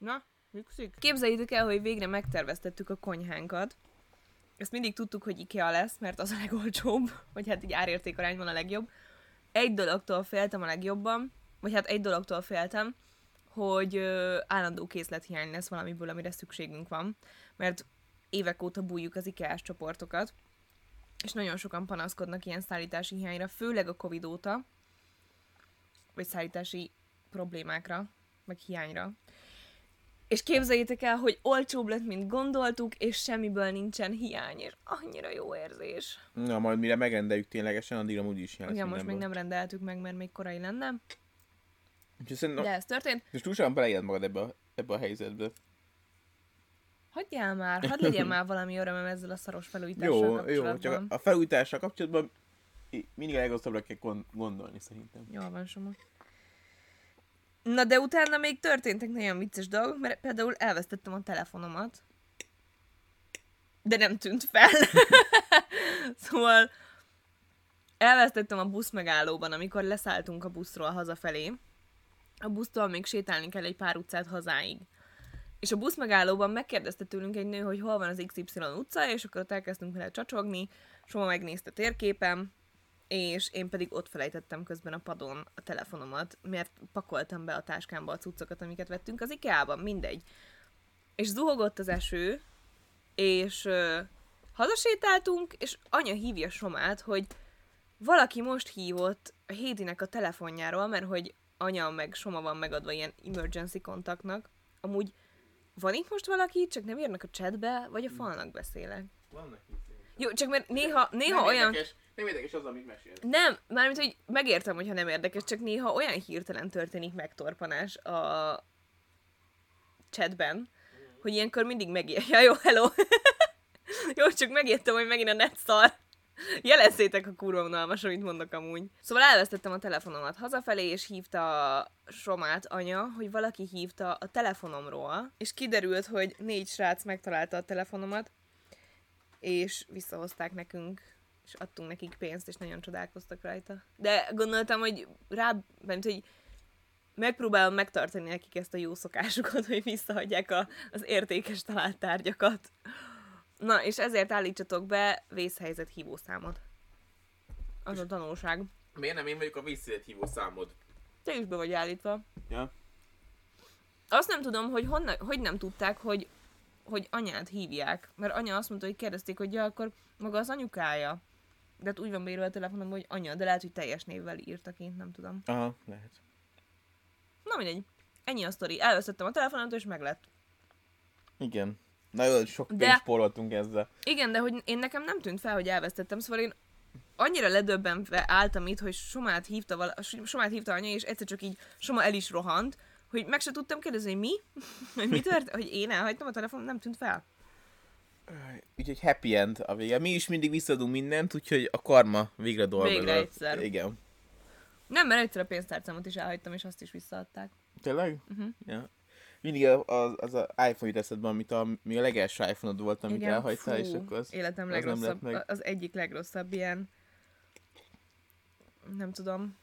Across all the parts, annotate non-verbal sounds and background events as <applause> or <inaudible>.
Na, működik? Képzeljétek el, hogy végre megterveztettük a konyhánkat. Ezt mindig tudtuk, hogy IKEA lesz, mert az a legolcsóbb, <laughs> vagy hát így árértékarányban a legjobb. Egy dologtól féltem a legjobban, vagy hát egy dologtól féltem, hogy ö, állandó készlethiány lesz valamiből, amire szükségünk van, mert évek óta bújjuk az IKEA-s csoportokat, és nagyon sokan panaszkodnak ilyen szállítási hiányra, főleg a Covid óta, vagy szállítási problémákra, meg hiányra. És képzeljétek el, hogy olcsóbb lett, mint gondoltuk, és semmiből nincsen hiány, és annyira jó érzés. Na, majd mire megrendeljük ténylegesen, addigra úgyis jön. Igen, most még nem rendeltük meg, mert még korai lenne, Úgyhogy szerintem, de ez történt. és túlságosan beleéled magad ebbe a, ebbe a helyzetbe. Hagyjál már, hadd legyen már valami örömöm ezzel a szaros felújítással Jó, jó, csak a felújítással kapcsolatban mindig a legrosszabbra kell gond- gondolni szerintem. Jól van, Soma. Na de utána még történtek nagyon vicces dolgok, mert például elvesztettem a telefonomat. De nem tűnt fel. <laughs> szóval elvesztettem a busz megállóban, amikor leszálltunk a buszról hazafelé. A busztól még sétálni kell egy pár utcát hazáig. És a busz megállóban megkérdezte tőlünk egy nő, hogy hol van az XY utca, és akkor ott elkezdtünk vele csacsogni, Soma megnézte térképen, és én pedig ott felejtettem közben a padon a telefonomat, mert pakoltam be a táskámba a cuccokat, amiket vettünk az IKEA-ban, mindegy. És zuhogott az eső, és ö, hazasétáltunk, és anya hívja Somát, hogy valaki most hívott a Hédinek a telefonjáról, mert hogy anya meg Soma van megadva ilyen emergency kontaktnak. Amúgy van itt most valaki, csak nem írnak a chatbe, vagy a falnak beszélek. Vannak Jó, csak mert néha, néha olyan... Érdekes, nem érdekes az, amit mesél. Nem, mármint, hogy megértem, hogyha nem érdekes, csak néha olyan hirtelen történik megtorpanás a chatben, hogy ilyenkor mindig megér. Ja, jó, hello! <laughs> jó, csak megértem, hogy megint a net szar. Jelezzétek a kurva unalmas, amit mondok amúgy. Szóval elvesztettem a telefonomat hazafelé, és hívta a Somát anya, hogy valaki hívta a telefonomról, és kiderült, hogy négy srác megtalálta a telefonomat, és visszahozták nekünk, és adtunk nekik pénzt, és nagyon csodálkoztak rajta. De gondoltam, hogy rá, mert hogy megpróbálom megtartani nekik ezt a jó szokásukat, <laughs> hogy visszahagyják a, az értékes talált tárgyakat. Na, és ezért állítsatok be vészhelyzet hívószámot. Az a tanulság. Miért nem én vagyok a visszaért hívó számod? Te is be vagy állítva. Ja. Azt nem tudom, hogy honnan, hogy nem tudták, hogy, hogy anyát hívják. Mert anya azt mondta, hogy kérdezték, hogy ja, akkor maga az anyukája. De hát úgy van beírva a telefonom, hogy anya, de lehet, hogy teljes névvel írtak én, nem tudom. Aha, lehet. Na mindegy. Ennyi a sztori. Elvesztettem a telefonomat, és meglett. Igen. Nagyon sok De- spóroltunk ezzel. Igen, de hogy én nekem nem tűnt fel, hogy elvesztettem, szóval én annyira ledöbbenve álltam itt, hogy Somát hívta, vala, Somát hívta anya, és egyszer csak így Soma el is rohant, hogy meg se tudtam kérdezni, hogy mi? <laughs> hogy mi tört? Hogy én elhagytam a telefon, nem tűnt fel. Úgyhogy happy end a vége. Mi is mindig visszadunk mindent, úgyhogy a karma végre dolgozott. Végre egyszer. Igen. Nem, mert egyszer a pénztárcámat is elhagytam, és azt is visszaadták. Tényleg? Uh-huh. Ja. Mindig az, az, az iPhone jut eszedbe, amit a, még a legelső iPhone-od volt, amit Igen, elhagytál, fú, és akkor az, Életem az legrosszabb, meg. az egyik legrosszabb ilyen, nem tudom,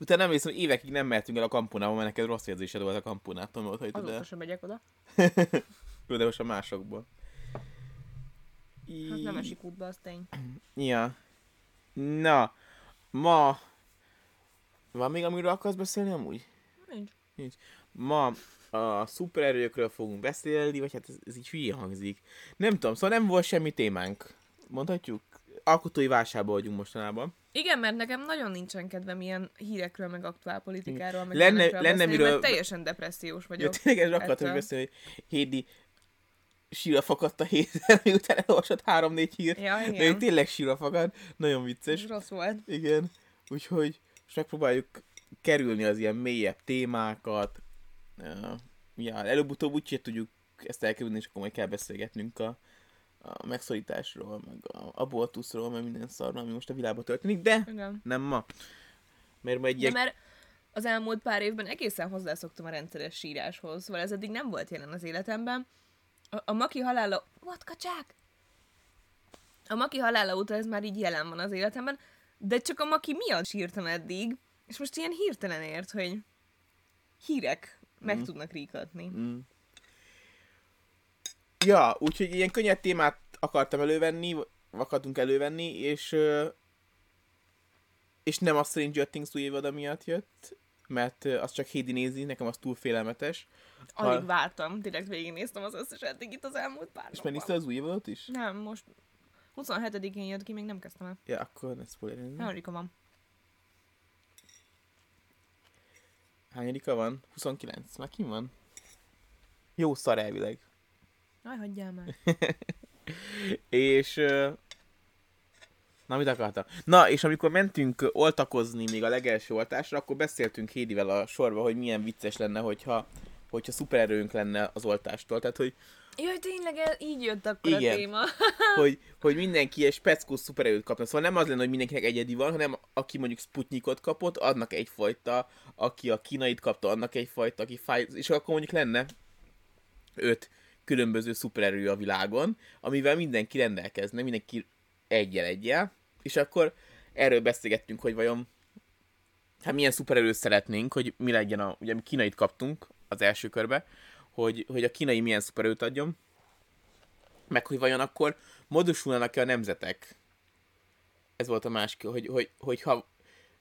Utána nem hiszem, hogy évekig nem mehetünk el a kampunába, mert neked rossz érzésed volt a kampunától, mert ott hagytad azóta el. sem megyek oda. <laughs> Jó, de most a másokból. Hát nem esik útba, az tény. <clears throat> Ja. Na, ma... Van még, amiről akarsz beszélni amúgy? Nincs. Ma a szupererőkről fogunk beszélni, vagy hát ez, ez így hülye hangzik. Nem tudom, szóval nem volt semmi témánk. Mondhatjuk? Alkotói válságban vagyunk mostanában. Igen, mert nekem nagyon nincsen kedvem ilyen hírekről, meg aktuálpolitikáról, meg Lenne- lenne beszélni, miről- mert teljesen depressziós vagyok. tényleg erről akartam beszélni, hogy Hédi síra fakadt a héten, <laughs> miután elolvasott három-négy hírt. Ja, De ő igen. tényleg síra fakad, nagyon vicces. Ez rossz volt. Igen, úgyhogy most megpróbáljuk kerülni az ilyen mélyebb témákat. Ja, előbb-utóbb úgyse tudjuk ezt elkerülni, és akkor majd kell beszélgetnünk a, a megszorításról, meg a abortuszról, meg minden szarról, ami most a világban történik, de Igen. nem ma. Mert ma egy mert az elmúlt pár évben egészen hozzászoktam a rendszeres síráshoz, szóval ez eddig nem volt jelen az életemben. A, a Maki halála... What, kacsák? A Maki halála óta ez már így jelen van az életemben, de csak a Maki miatt sírtam eddig, és most ilyen hirtelen ért, hogy hírek meg Mm. tudnak ríkatni. Mm. Ja, úgyhogy ilyen könnyed témát akartam elővenni, akartunk elővenni, és és nem a Stranger Things új évad miatt jött, mert az csak Hédi nézi, nekem az túl félelmetes. Alig vártam, direkt végignéztem az összes eddig itt az elmúlt pár És megnézted az új évadot is? Nem, most 27-én jött ki, még nem kezdtem el. Ja, akkor ne spoilerni. Hányadika van? Hányadika van? 29. Már kim van? Jó szar elvileg. Aj, hagyjál már. <laughs> És... Na, mit akartam? Na, és amikor mentünk oltakozni még a legelső oltásra, akkor beszéltünk Hédivel a sorba, hogy milyen vicces lenne, hogyha, hogyha szupererőnk lenne az oltástól. Tehát, hogy, Jaj, tényleg el, így jött akkor Igen. a téma. <laughs> hogy, hogy mindenki egy speckós szupererőt kapna. Szóval nem az lenne, hogy mindenkinek egyedi van, hanem aki mondjuk Sputnikot kapott, annak egyfajta, aki a kínait kapta, annak egyfajta, aki fáj, és akkor mondjuk lenne öt különböző szupererő a világon, amivel mindenki rendelkezne, mindenki egyel egyel, és akkor erről beszélgettünk, hogy vajon hát milyen szupererőt szeretnénk, hogy mi legyen a, ugye mi kínait kaptunk az első körbe, hogy, hogy a kínai milyen szupererőt adjon, meg hogy vajon akkor módosulnak-e a nemzetek. Ez volt a másik, hogy, hogy, hogy ha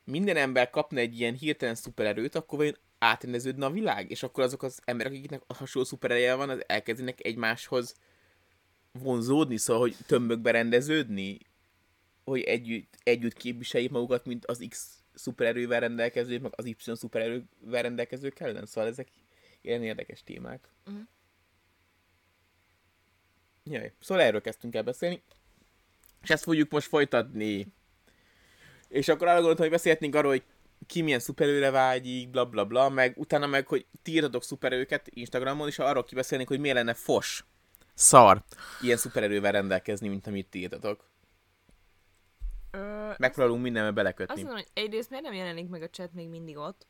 minden ember kapna egy ilyen hirtelen szupererőt, akkor vajon átrendeződne a világ, és akkor azok az emberek, akiknek hasonló szupereje van, az elkezdenek egymáshoz vonzódni, szóval, hogy tömbökbe rendeződni, hogy együtt, együtt képviseljék magukat, mint az X szupererővel rendelkező, meg az Y szupererővel rendelkezők ellen. Szóval ezek ilyen érdekes témák. Mhm. Jaj, szóval erről kezdtünk el beszélni, és ezt fogjuk most folytatni. És akkor arra gondoltam, hogy beszélhetnénk arról, hogy ki milyen szuperőre vágyik, bla bla bla, meg utána meg, hogy ti írtatok szuperőket Instagramon, és arról kibeszélnénk, hogy miért lenne fos, szar, ilyen szupererővel rendelkezni, mint amit ti írtatok. Ö, Megpróbálunk mindenbe azt belekötni. mondom, hogy egyrészt miért nem jelenik meg a chat még mindig ott?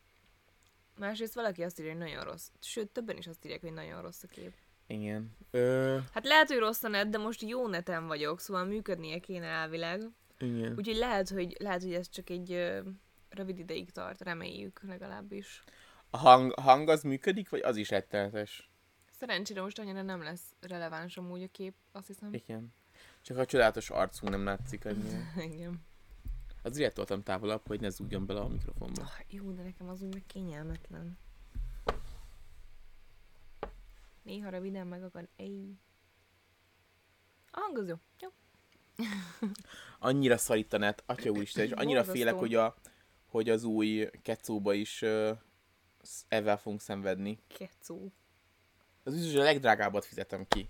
Másrészt valaki azt írja, hogy nagyon rossz. Sőt, többen is azt írják, hogy nagyon rossz a kép. Igen. Ö, Hát lehet, hogy rossz a net, de most jó neten vagyok, szóval működnie kéne elvileg. igen. Úgyhogy lehet, hogy, lehet, hogy ez csak egy ö, rövid ideig tart, reméljük legalábbis. A hang, hang az működik, vagy az is rettenetes? Szerencsére most annyira nem lesz releváns amúgy a kép, azt hiszem. Igen. Csak a csodálatos arcunk nem látszik annyira. <laughs> Igen. Azért voltam távolabb, hogy ne zúgjon bele a mikrofonba. Ah, jó, de nekem az úgy meg kényelmetlen. Néha röviden meg akar... Ej. A hang az jó. Jó. <laughs> Annyira szarít a net, atya úristen, és annyira Borzasztó. félek, hogy, a, hogy az új kecóba is uh, ezzel fogunk szenvedni. Kecó. Az biztos, hogy a legdrágábbat fizetem ki.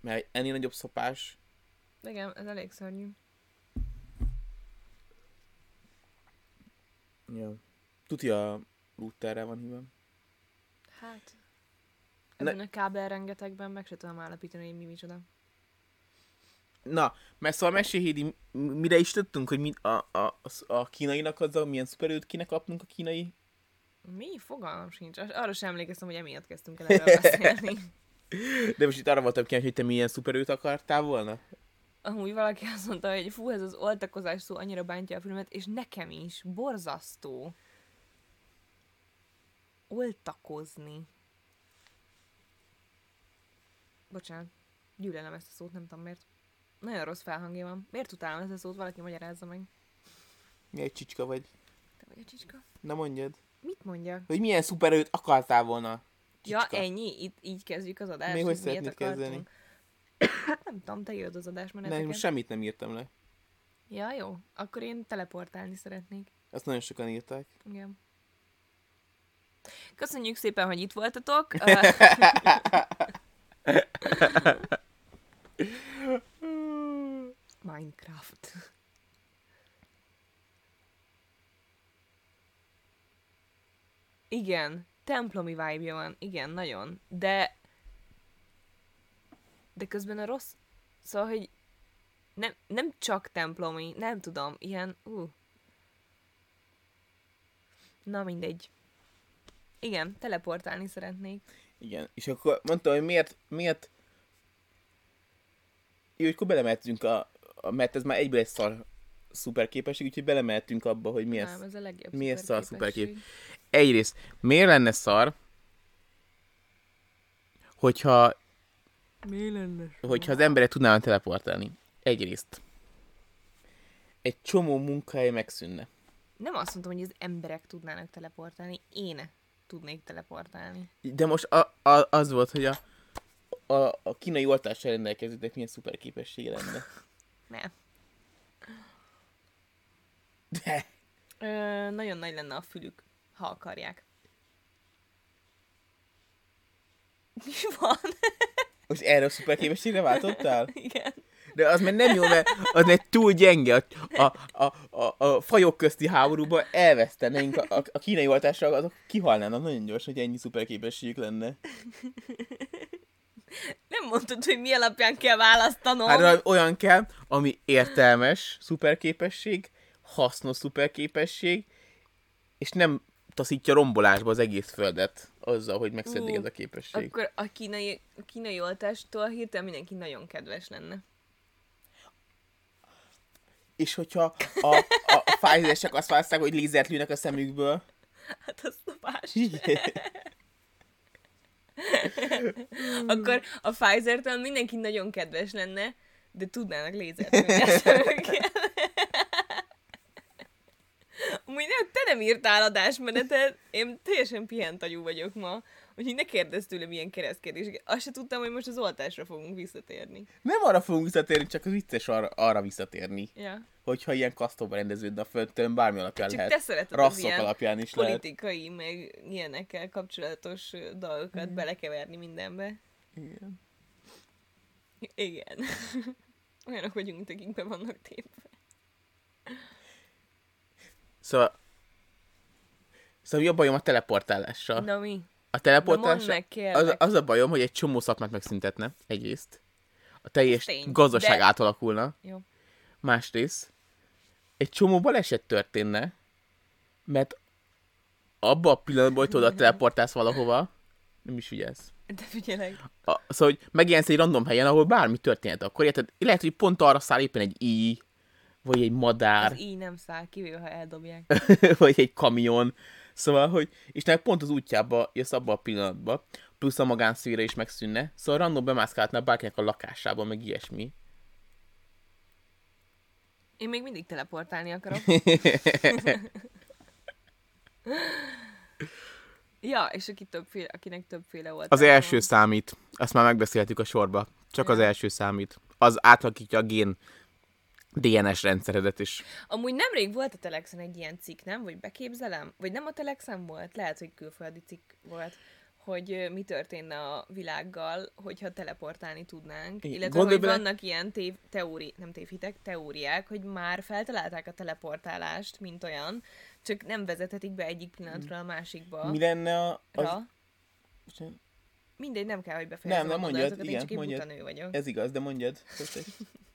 Mert ennél nagyobb szopás, Igen, ez elég szörnyű. ja. Tuti a routerre van hívem. Hát... Ne- Ezen a kábel rengetegben meg se tudom állapítani, hogy mi micsoda. Na, mert szóval mesélhédi, m- mire is tudtunk, hogy mi, a, a, a kínainak az a milyen szuperőt kéne kapnunk a kínai Mi? Fogalmam sincs. Ar- Arra sem emlékeztem, hogy emiatt kezdtünk el erről <laughs> beszélni. De most itt arra voltam kíváncsi, hogy te milyen szuperőt akartál volna? Amúgy valaki azt mondta, hogy fú, ez az oltakozás szó annyira bántja a filmet, és nekem is. Borzasztó. Oltakozni. Bocsánat. Gyűlölem ezt a szót, nem tudom miért. Nagyon rossz felhangja van. Miért utálom ezt a szót? Valaki magyarázza meg. Mi egy csicska vagy? Te vagy a csicska? Na mondjad. Mit mondjak? Hogy milyen szuperőt akartál volna? Ja, Csicska. ennyi? Itt így kezdjük az adást? Még hogy szeretnéd kezdeni? Hát <coughs> nem tudom, te írod az adásmeneteket. Nem, semmit nem írtam le. Ja, jó. Akkor én teleportálni szeretnék. Azt nagyon sokan írták. Igen. Köszönjük szépen, hogy itt voltatok. <laughs> Minecraft. Igen, templomi vibe van, igen, nagyon. De... De közben a rossz... Szóval, hogy nem, nem csak templomi, nem tudom, ilyen... Uh. Na mindegy. Igen, teleportálni szeretnék. Igen. És akkor mondtam, hogy miért, miért... Jó, hogy akkor belemehetünk a, a... Mert ez már egyből egy szar szuper képesség, úgyhogy belemehetünk abba, hogy mi ez. Nem, ez a legjobb mi ez szuperképesség. szuperkép? Egyrészt, miért lenne szar, hogyha Mi lenne? hogyha az emberek tudnának teleportálni. Egyrészt. Egy csomó munkahely megszűnne. Nem azt mondtam, hogy az emberek tudnának teleportálni, én tudnék teleportálni. De most a, a, az volt, hogy a, a, a kínai oltással rendelkezőknek milyen szuper képessége lenne. <laughs> Nem. De. Ö, nagyon nagy lenne a fülük, ha akarják. <laughs> Mi van? Most erre a szuper képességre váltottál? <laughs> Igen. De az már nem jó, mert az meg túl gyenge. A, a, a, a, fajok közti háborúban elvesztenénk. A, a, a kínai oltásra azok kihalnának nagyon gyorsan, hogy ennyi szuper képességük lenne. <laughs> Nem mondtad, hogy mi alapján kell választanom. Hát olyan kell, ami értelmes szuperképesség, hasznos szuperképesség, és nem taszítja rombolásba az egész földet azzal, hogy megszedik Ú, ez a képesség. Akkor a kínai, a kínai oltástól hirtelen mindenki nagyon kedves lenne. És hogyha a, a, a Pfizer-esek azt választák, hogy lézert lőnek a szemükből, Hát az. Igen. Akkor a Pfizer-től mindenki nagyon kedves lenne, de tudnának lézert lőni a szemükkel. Amúgy nem, te nem írtál adásmenetet, én teljesen pihent agyú vagyok ma, úgyhogy ne kérdezz tőlem ilyen keresztkedés. Azt se tudtam, hogy most az oltásra fogunk visszatérni. nem arra fogunk visszatérni, csak az vicces arra, arra visszatérni. Ja. Hogyha ilyen kasztóba rendeződne a földtön, bármi alapján Csak lehet. te szereted az Rasszok ilyen alapján is lehet. politikai, meg ilyenekkel kapcsolatos dolgokat belekeverni mindenbe. Igen. Igen. <laughs> Olyanok vagyunk, akik be vannak tépve. Szóval... Szóval mi a bajom a teleportálással? Na mi? A Na mondd teleportálás meg, az, az a bajom, hogy egy csomó szakmát megszüntetne, egyrészt. A teljes Tény, gazdaság de- átalakulna. Jó. Másrészt, egy csomó baleset történne, mert abban a pillanatban, hogy tudod, teleportálsz valahova, nem is figyelsz. De figyelek. A, szóval, hogy megjelensz egy random helyen, ahol bármi történhet, akkor érted? Lehet, hogy pont arra száll éppen egy íj, vagy egy madár, Az így nem száll, kivéve, ha eldobják. <laughs> vagy egy kamion. Szóval, hogy, és neked pont az útjába jössz abba a pillanatba, plusz a magánszféra is megszűnne, szóval random bemászkálhatnál bárkinek a lakásába, meg ilyesmi. Én még mindig teleportálni akarok. <laughs> <laughs> ja, és aki többféle, akinek többféle volt. Az első számít. Azt már megbeszéltük a sorba. Csak az Ja. első számít. Az átalakítja a gén DNS rendszeredet is. Amúgy nemrég volt a Telexen egy ilyen cikk, nem? Vagy beképzelem? Vagy nem a Telexen volt? Lehet, hogy külföldi cikk volt hogy mi történne a világgal, hogyha teleportálni tudnánk. Igen. Illetve, Gondolj hogy bele- vannak ilyen tév, teóri, nem tévhitek, teóriák, hogy már feltalálták a teleportálást, mint olyan, csak nem vezethetik be egyik pillanatról a másikba. Mi lenne a... Az... Mindegy, nem kell, hogy befejezzem Nem, nem a mondjad, mondatokat, én igen, csak egy mondjad. nő vagyok. Ez igaz, de mondjad. <laughs>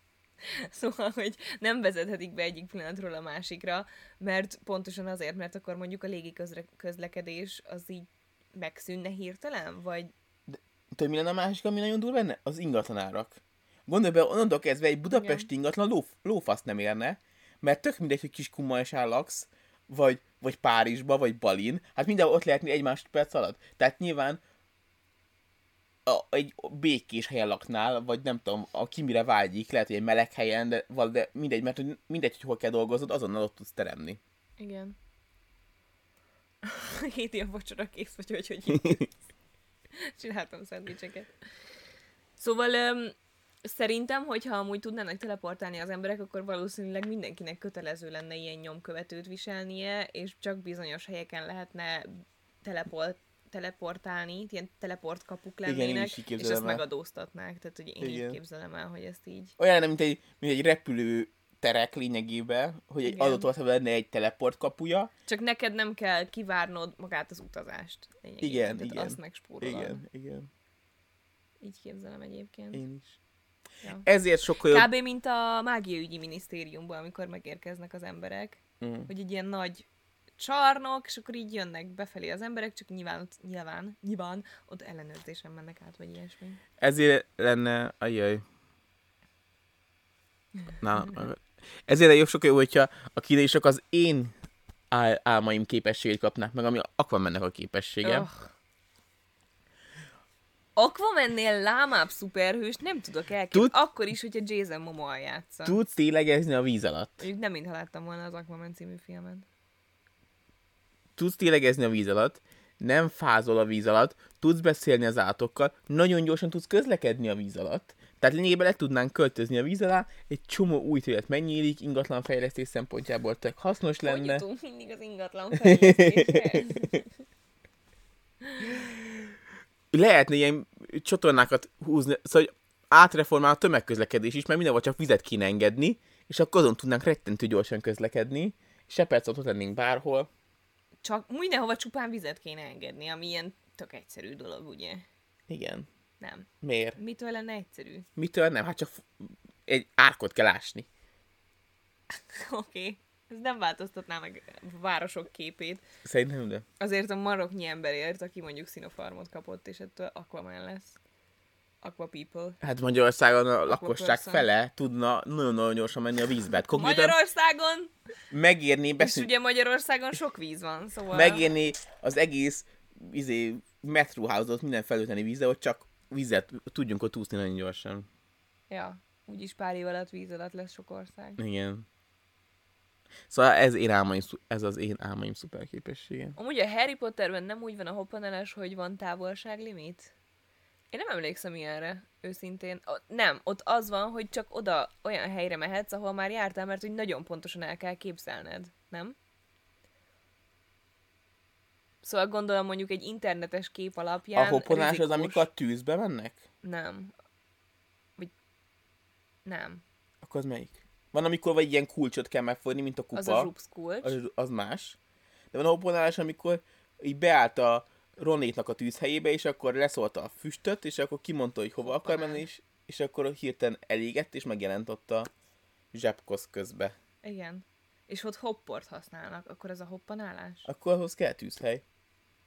<laughs> Szóval, hogy nem vezethetik be egyik pillanatról a másikra, mert pontosan azért, mert akkor mondjuk a légi közre- közlekedés az így megszűnne hirtelen, vagy Tudod, mi lenne a másik, ami nagyon durva lenne? Az ingatlanárak. Gondolj be, onnantól kezdve egy budapesti ingatlan ló, lófaszt nem érne, mert tök mindegy, hogy kis kumajsán laksz, vagy, vagy Párizsba, vagy Balin, hát mindenhol ott lehetni egy másodperc alatt. Tehát nyilván a, egy békés helyen laknál, vagy nem tudom, a ki mire vágyik, lehet, hogy egy meleg helyen, de, de mindegy, mert mindegy, hogy hol kell dolgoznod, azonnal ott tudsz teremni. igen. <laughs> Héti a vacsora kész, vagy hogy, hogy <laughs> csináltam szendvicseket. Szóval öm, szerintem, hogyha amúgy tudnának teleportálni az emberek, akkor valószínűleg mindenkinek kötelező lenne ilyen nyomkövetőt viselnie, és csak bizonyos helyeken lehetne teleport, teleportálni, ilyen teleportkapuk Igen, én lennének, is így és ezt el. megadóztatnák. Tehát, hogy én Igen. így képzelem el, hogy ezt így... Olyan mint egy, mint egy repülő terek lényegében, hogy egy Igen. adott országban lenne egy teleport kapuja, Csak neked nem kell kivárnod magát az utazást. lényegében, Igen, tehát igen. Azt megspórolod. Igen, igen, Így képzelem egyébként. én is. Ja. Ezért sokkal jobb... Kb. mint a mágiaügyi minisztériumban, amikor megérkeznek az emberek, Mm. hogy egy ilyen nagy csarnok, és akkor így jönnek befelé az emberek, csak nyilván, ott- nyilván, nyilván ott ellenőrzésen mennek át, vagy ilyesmi. Ezért lenne... Ajjaj. <laughs> Na, ezért jobb sokkal jó, hogyha a kínaisak az én ál- álmaim képességét kapnák meg, ami Aquamannek a képessége. Oh, Aquamannél lámább szuperhőst nem tudok elképzelni. Tud- Akkor is, hogyha Jason Momoa játsza. Tudsz télegezni a víz alatt. Mondjuk nem mintha láttam volna az Aquaman című filmet. Tudsz télegezni a víz alatt, nem fázol a víz alatt, tudsz beszélni az állatokkal, nagyon gyorsan tudsz közlekedni a víz alatt. Tehát lényegében le tudnánk költözni a víz alá, egy csomó új terület megnyílik, ingatlan fejlesztés szempontjából tök hasznos Hogy lenne. jutunk mindig az ingatlan fejlesztéshez? <laughs> Lehetne ilyen csatornákat húzni, szóval hogy átreformál a tömegközlekedés is, mert mindenhol csak vizet kéne engedni, és akkor azon tudnánk rettentő gyorsan közlekedni, és se perc ott lennénk bárhol. Csak mindenhova csupán vizet kéne engedni, ami ilyen tök egyszerű dolog, ugye? Igen. Nem. Miért? Mitől lenne egyszerű? Mitől nem? Hát csak egy árkot kell ásni. <laughs> Oké. Okay. Ez nem változtatná meg a városok képét. Szerintem de. Azért a maroknyi emberért, aki mondjuk Sinopharmot kapott, és ettől Aquaman lesz. Aqua People. Hát Magyarországon a lakosság persze. fele tudna nagyon-nagyon gyorsan menni a vízbe. Hát konkrétan Magyarországon? megérni, És beszél, ugye Magyarországon sok víz van, szóval... megérni az egész izé, metróházat minden felülteni vízzel, hogy csak vizet tudjunk ott úszni nagyon gyorsan. Ja, úgyis pár év alatt víz alatt lesz sok ország. Igen. Szóval ez, én álmaim, ez az én álmaim szuperképessége. Amúgy a Harry Potterben nem úgy van a hoppaneles, hogy van távolságlimit? Én nem emlékszem ilyenre, őszintén. O, nem, ott az van, hogy csak oda olyan helyre mehetsz, ahol már jártál, mert hogy nagyon pontosan el kell képzelned, nem? Szóval gondolom mondjuk egy internetes kép alapján... a hopponás az, rizikós. amikor a tűzbe mennek? Nem. Vagy... Nem. Akkor az melyik? Van, amikor vagy ilyen kulcsot kell megfogni, mint a kupa. Az a zsupsz kulcs. az, az más. De van a hopponálás, amikor így beállt a Ronétnak a tűzhelyébe, és akkor leszólta a füstöt, és akkor kimondta, hogy hova akar menni, és, és akkor hirtelen elégett, és megjelent ott a zsebkosz közbe. Igen. És ott hopport használnak, akkor ez a hoppanálás? Akkor ahhoz kell tűzhely.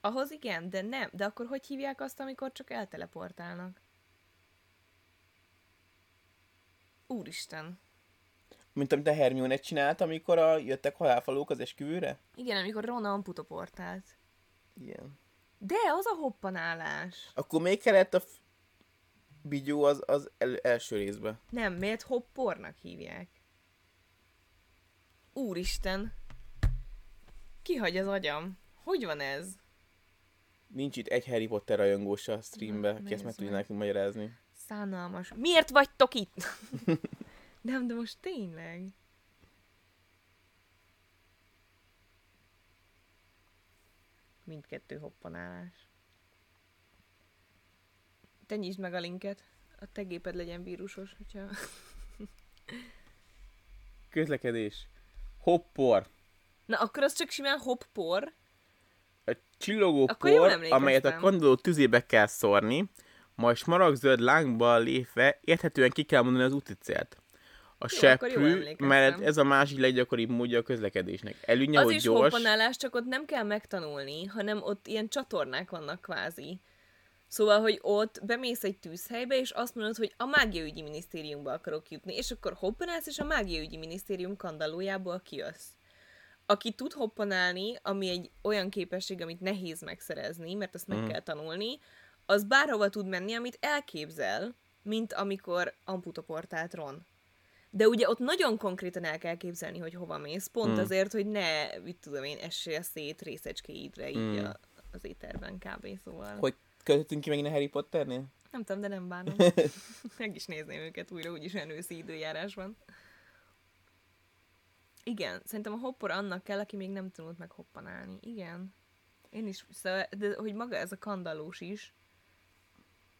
Ahhoz igen, de nem. De akkor hogy hívják azt, amikor csak elteleportálnak? Úristen. Mint amit a Hermione csinált, amikor a, jöttek halálfalók az esküvőre? Igen, amikor Rona amputoportált. Igen. De az a hoppanálás. Akkor még kellett a f- bigyó az, az el, első részbe. Nem, miért hoppornak hívják? Úristen. Kihagy az agyam. Hogy van ez? Nincs itt egy Harry Potter rajongós a streambe, Na, aki ezt meg tudja nekünk magyarázni. Szánalmas. Miért vagytok itt? <laughs> Nem, de most tényleg. Mindkettő hoppanálás. Te nyisd meg a linket. A te géped legyen vírusos, hogyha... <laughs> Közlekedés. Hoppor. Na, akkor az csak simán hoppor. A csillogó Akkor por, amelyet a kandoló tüzébe kell szórni, majd smaragdzöld lángba lépve érthetően ki kell mondani az úti célt. A Jó, seprű, mert ez a másik leggyakoribb módja a közlekedésnek. Előnye, Az hogy is gyors. hoppanálás, csak ott nem kell megtanulni, hanem ott ilyen csatornák vannak kvázi. Szóval, hogy ott bemész egy tűzhelybe, és azt mondod, hogy a mágiaügyi minisztériumba akarok jutni, és akkor hoppanálsz, és a mágiaügyi minisztérium kandallójából kijössz. Aki tud hoppanálni, ami egy olyan képesség, amit nehéz megszerezni, mert azt meg Mhm. kell tanulni, az bárhova tud menni, amit elképzel, mint amikor amputoportált Ron. De ugye ott nagyon konkrétan el kell képzelni, hogy hova mész, pont Mm. azért, hogy ne, mit tudom én, essél szét részecskéidre így Mm. a, az éterben kb. Szóval. Hogy költöttünk ki megint a Harry Potternél? Nem tudom, de nem bánom. <laughs> Meg is nézném őket újra, úgyis olyan őszi időjárás van. Igen, szerintem a hoppor annak kell, aki még nem tanult meg hoppanálni. Igen. Én is, szóval, de hogy maga ez a kandallós is,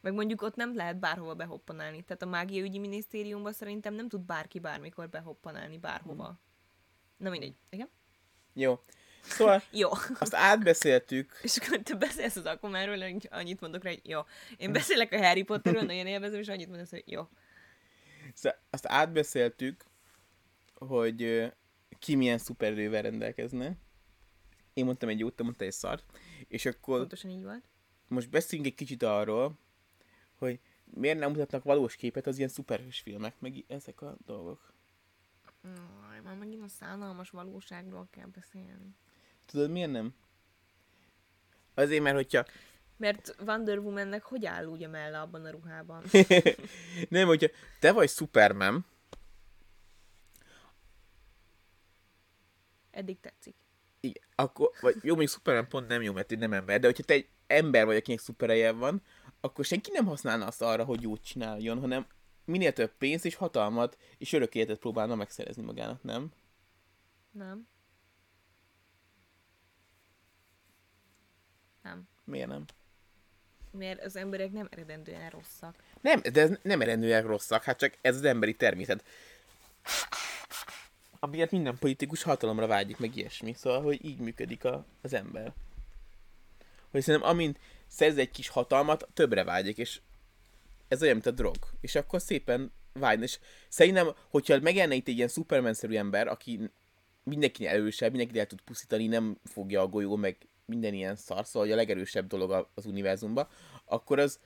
meg mondjuk ott nem lehet bárhova behoppanálni. Tehát a mágiaügyi minisztériumban szerintem nem tud bárki bármikor behoppanálni bárhova. Na mindegy. Igen? Jó. Szóval <laughs> Jó. azt átbeszéltük, És akkor te beszélsz az hogy annyit mondok rá, hogy jó. Én beszélek a Harry Potterről, <laughs> nagyon élvezem, és annyit mondasz, hogy jó. szóval azt átbeszéltük, hogy ki milyen szupererővel rendelkezne. Én mondtam egy jót, te mondtál egy szart. És akkor Pontosan így volt. most beszéljünk egy kicsit arról, hogy miért nem mutatnak valós képet az ilyen szuperhős filmek, meg ezek a dolgok. Aj, már megint a szánalmas valóságról kell beszélni. Tudod, miért nem? Azért, mert hogyha Mert Wonder Womannek hogy áll úgy a melle abban a ruhában? <laughs> Nem, hogyha te vagy Superman, Eddig tetszik. igen, akkor, vagy jó, mondjuk Superman pont nem jó, mert nem ember, de hogyha te egy ember vagy, akinek szupereje van, akkor senki nem használna azt arra, hogy jót csináljon, hanem minél több pénzt és hatalmat és örök életet próbálna megszerezni magának, nem? Nem? Nem. Miért nem? Mert az emberek nem eredendően rosszak. Nem, de ez nem eredendően rosszak, hát csak ez az emberi természet. Amiért minden politikus hatalomra vágyik, meg ilyesmi. Szóval, hogy így működik a, az ember. Hogy szerintem amint szerz egy kis hatalmat, többre vágyik, és ez olyan, mint a drog. És akkor szépen vágyna. És szerintem, hogyha megjelenne itt egy ilyen Superman-szerű ember, aki mindenkinél erősebb, mindenkit el tud pusztítani, nem fogja a golyó, meg minden ilyen szar, szóval hogy a legerősebb dolog a- az univerzumban, akkor az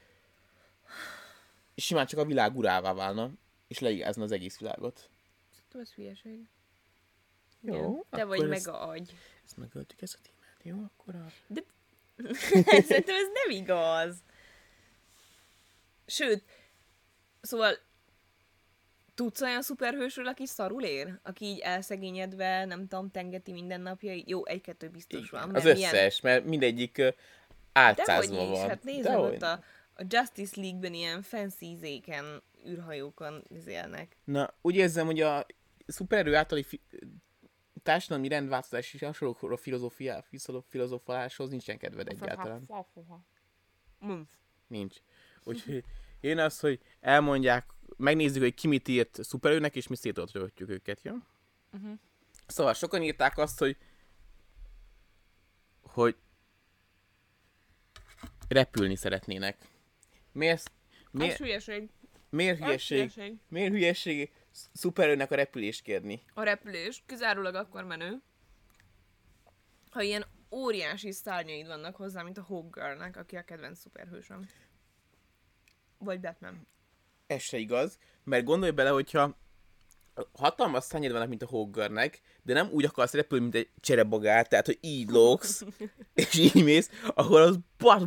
simán csak a világ urává válna, és leigázna az egész világot. Szerintem ez hülyeség. Jó. Te vagy ezt- meg a agy. Ezt megöltük ezt a témát, jó? Akkor a... <laughs> Szerintem ez nem igaz. Sőt, szóval tudsz olyan szuperhősről, aki szarul ér? Aki így elszegényedve, nem tudom, tengeti mindennapjait? Jó, egy-kettő biztos van. Az összes, mert mindegyik álcázva is, van. hát nézd ott a, a Justice League-ben ilyen fancy izéken, űrhajókon izélnek. Na, úgy érzem, hogy a szupererő általi fi- társadalmi rendváltozás és hasonló filozófia, filozófaláshoz nincsen kedved egyáltalán. Mm. Nincs. Úgyhogy én az, hogy elmondják, megnézzük, hogy ki mit írt szuperőnek, és mi szétotröltjük őket, jó? Uh-huh. Szóval sokan írták azt, hogy hogy repülni szeretnének. Miért, Ez miért, hülyeség. miért Ez hülyeség? hülyeség. Miért hülyeség szuperőnek a repülést kérni? A repülés kizárólag akkor menő, ha ilyen óriási szárnyaid vannak hozzá, mint a Hawkgirlnek, aki a kedvenc szuperhősöm. Vagy Batman. Ez se igaz, mert gondolj bele, hogyha hatalmas szányed vannak, mint a Hoggarnek, de nem úgy akarsz repülni, mint egy cserebogár, tehát, hogy így lógsz, <laughs> és így mész, ahol az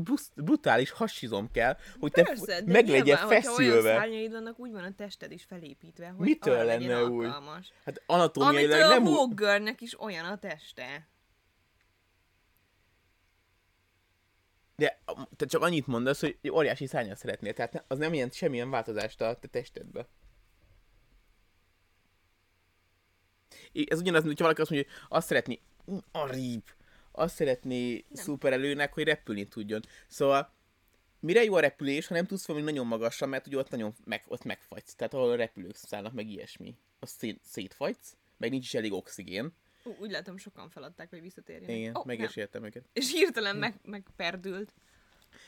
busz- brutális hasizom kell, hogy te Persze, de meg legyen nyilván, hogyha olyan feszülve. vannak, úgy van a tested is felépítve, hogy Mitől arra lenne legyen úgy? alkalmas. Hát anatómiailag Amitől nem a. Hawkgirlnek is olyan a teste. De te csak annyit mondasz, hogy óriási szárnyat szeretnél, tehát az nem jelent semmilyen változást a te testedbe. Ez ugyanaz, mint hogyha valaki azt mondja, hogy azt szeretné, "Mm, arríbb, azt szeretné szuperelőnek, hogy repülni tudjon. Szóval mire jó a repülés, ha nem tudsz valami nagyon magasra, mert ugye ott nagyon meg, ott megfagysz. Tehát ahol a repülők szállnak, meg ilyesmi. Azt szét, szétfagysz, meg nincs is elég oxigén. Ú, úgy látom, sokan feladták, hogy visszatérjenek. Igen, Ó, meg nem. is értem őket. És hirtelen meg, megperdült.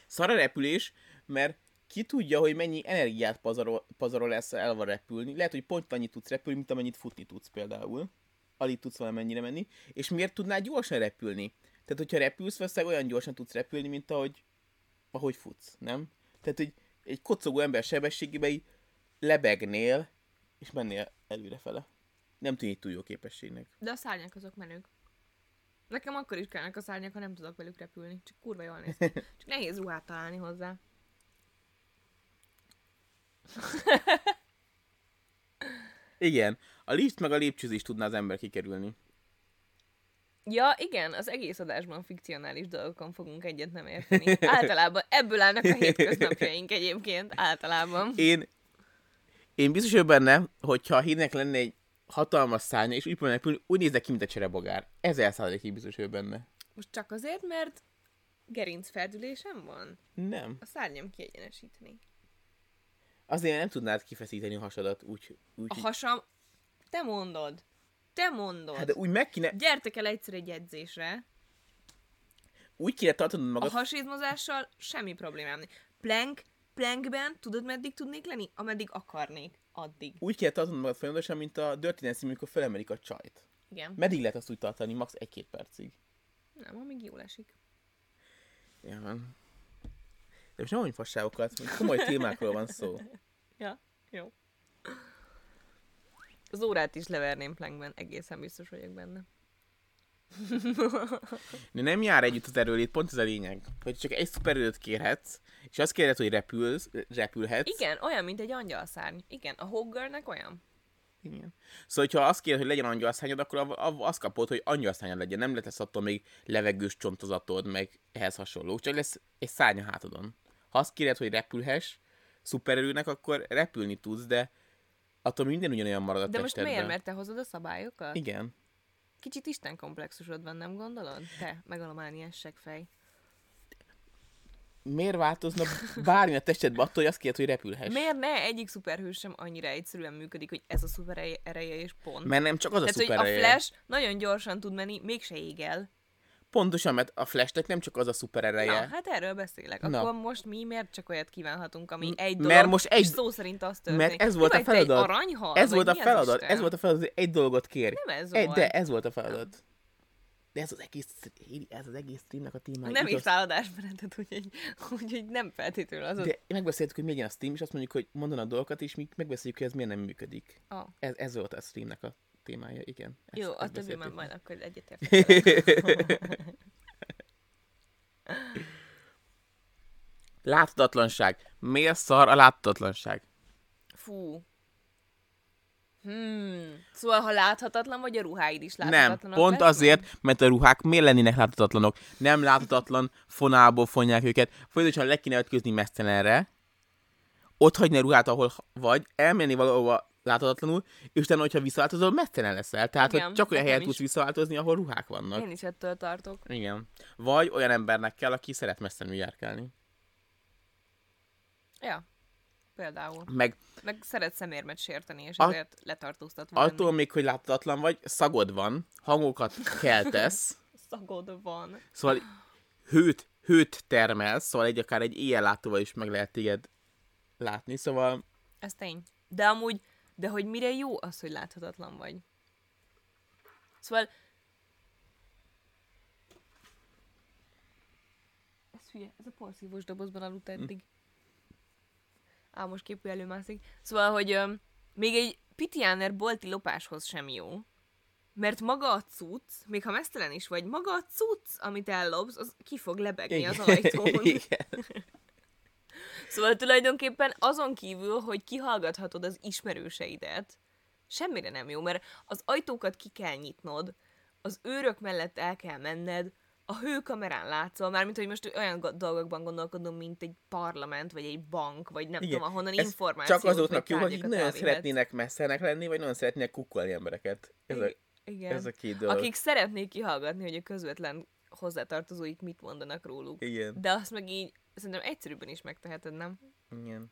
Szar a repülés, mert ki tudja, hogy mennyi energiát pazarol, pazarol lesz elva repülni. Lehet, hogy pont annyit tudsz repülni, mint amennyit futni tudsz például. Alig tudsz valamennyire menni. És miért tudnál gyorsan repülni? Tehát, hogyha repülsz, valószínűleg olyan gyorsan tudsz repülni, mint ahogy, ahogy futsz, nem? Tehát, hogy egy kocogó ember sebességében így lebegnél, és mennél előrefele. Nem tűnik túl jó képességnek. De a szárnyak azok menők. Nekem akkor is kellnek a szárnyak, ha nem tudok velük repülni. Csak kurva jól néz. <laughs> Csak nehéz ruhát találni hozzá. Igen, a lift meg a lépcsőzés tudná az ember kikerülni. Ja, igen, az egész adásban fikcionális dolgokon fogunk egyet nem érteni. Általában ebből állnak a <laughs> hétköznapjaink egyébként, általában. Én, én biztos vagyok benne, hogyha a hídnek lenne egy hatalmas szárnya, és úgy repülni, úgy néznek ki, mint egy cserebogár. Ezer százalékig biztos vagyok benne. Most csak azért, mert gerincferdülésem van? Nem. A szárnyam kiegyenesíteni. Azért nem tudnád kifeszíteni a hasadat úgy, úgy A hasam... Te mondod. Te mondod. Hát de úgy meg kéne, Gyertek el egyszer egy edzésre. úgy kéne tartanod A magad, hasizmozással semmi problémám nincs. Plank, plankben tudod meddig tudnék lenni? Ameddig akarnék. Addig. úgy kéne tartanod magad folyamatosan, mint a Dirty Dancing, amikor felemelik a csajt. Igen. Meddig lehet azt úgy tartani? Max. egy-két percig. Nem, amíg jól esik. Ja, van. De most nem mondj fasságokat, komoly témákról van szó. Ja, jó. Az órát is leverném plankben, egészen biztos vagyok benne. De nem jár együtt az erőlét, pont ez a lényeg. Hogy csak egy szupererőt kérhetsz, és azt kérhet, hogy repülsz, repülhetsz. Igen, olyan, mint egy angyalszárny. Igen, a Hoggernek olyan. Igen. Szóval, ha azt kéred, hogy legyen angyalszányod, akkor azt kapod, hogy angyalszányod legyen. Nem lesz attól még levegős csontozatod, meg ehhez hasonló. Csak lesz egy szárny a hátadon. Azt kéred, hogy repülhess, szupererőnek, akkor repülni tudsz, de attól minden ugyanolyan marad a De most testedben. miért? Mert te hozod a szabályokat? Igen. Kicsit Isten komplexusod van, nem gondolod? Te, megalomániás seggfej. Miért változna bármi a testedben attól, hogy azt kéred, hogy repülhess? Miért ne egyik szuperhős sem annyira egyszerűen működik, hogy ez a szuper ereje- ereje és pont? Mert nem csak az a Tehát, hogy a szupereje. Flash nagyon gyorsan tud menni, mégse ég el. Pontosan, mert a Flashnek nem csak az a szuperereje. Na, hát erről beszélek. Na. Akkor most mi miért csak olyat kívánhatunk, ami egy mert dolog, most és egy- szó szerint az történik. Mert ez volt a te egy feladat. aranyhal? Ez volt a feladat. Ez volt a feladat, hogy egy dolgot kérj. Nem ez Egy, volt. de ez volt a feladat. De ez az egész, ez az egész streamnek a témája. Nem igaz? írtál adásmenetet, úgyhogy, úgyhogy nem feltétlenül az. De megbeszéltük, hogy legyen a stream, és azt mondjuk, hogy mondanak dolgokat, és mi megbeszéljük, hogy ez miért nem működik. Ah, Ez, ez volt a streamnek a témája, igen. Ezt, jó, ezt a többi már majd akkor egyetért. <laughs> Láthatatlanság. Miért szar a láthatatlanság? Fú. Hmm. Szóval, ha láthatatlan vagy, a ruháid is Nem, láthatatlanok pont lesznek? azért, mert a ruhák miért lennének láthatatlanok? Nem láthatatlan fonából fonják őket. Folyamatosan le kéne ütközni mesztelenre, ott hagyni a ruhát, ahol vagy, elmenni valahova láthatatlanul, és utána, hogyha visszaváltozol, mesztelen leszel. Tehát, Igen, hogy csak olyan helyen is. tudsz visszaváltozni, ahol ruhák vannak. Én is ettől tartok. Igen. Vagy olyan embernek kell, aki szeret messzenül járkálni. Ja. Például. Meg Meg szeret szemérmet sérteni, és A- ezért letartóztatva attól még, hogy láthatatlan vagy, szagod van, hangokat keltesz, <laughs> Szagod van. Szóval hőt, hőt termelsz, szóval egy akár egy éjjellátóval is meg lehet téged látni, szóval Ez tény. De amúgy, de hogy mire jó az, hogy láthatatlan vagy? Szóval... Ez hülye, ez a porszívós dobozban aludt eddig. Á, most képű előmászik. Szóval, hogy öm, még egy Pitiáner bolti lopáshoz sem jó. Mert maga a cucc, még ha mesztelen is vagy, maga a cucc, amit ellopsz, az ki fog lebegni az ajtón. <laughs> Igen. Szóval tulajdonképpen azon kívül, hogy kihallgathatod az ismerőseidet, semmire nem jó, mert az ajtókat ki kell nyitnod, az őrök mellett el kell menned, a hőkamerán látszol, mármint, hogy most olyan go- dolgokban gondolkodom, mint egy parlament, vagy egy bank, vagy nem Igen. tudom, ahonnan Ez információt Csak azoknak jó, akik nagyon elvihetsz. szeretnének messzenek lenni, vagy nagyon szeretnének kukkolni embereket. Ez a, Igen. ez a két dolog. Akik szeretnék kihallgatni, hogy a közvetlen hozzátartozóik mit mondanak róluk. Igen. De azt meg így szerintem egyszerűbben is megteheted, nem? Igen.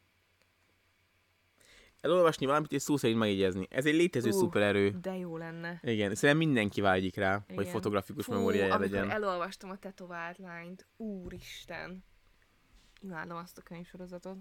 Elolvasni valamit és szó szerint megjegyezni. Ez egy létező Ú, szupererő. De jó lenne. Igen, szerintem mindenki vágyik rá, hogy Igen. fotografikus Fú, memóriája legyen. elolvastam a tetovált lányt, úristen. Imádom azt a könyvsorozatot.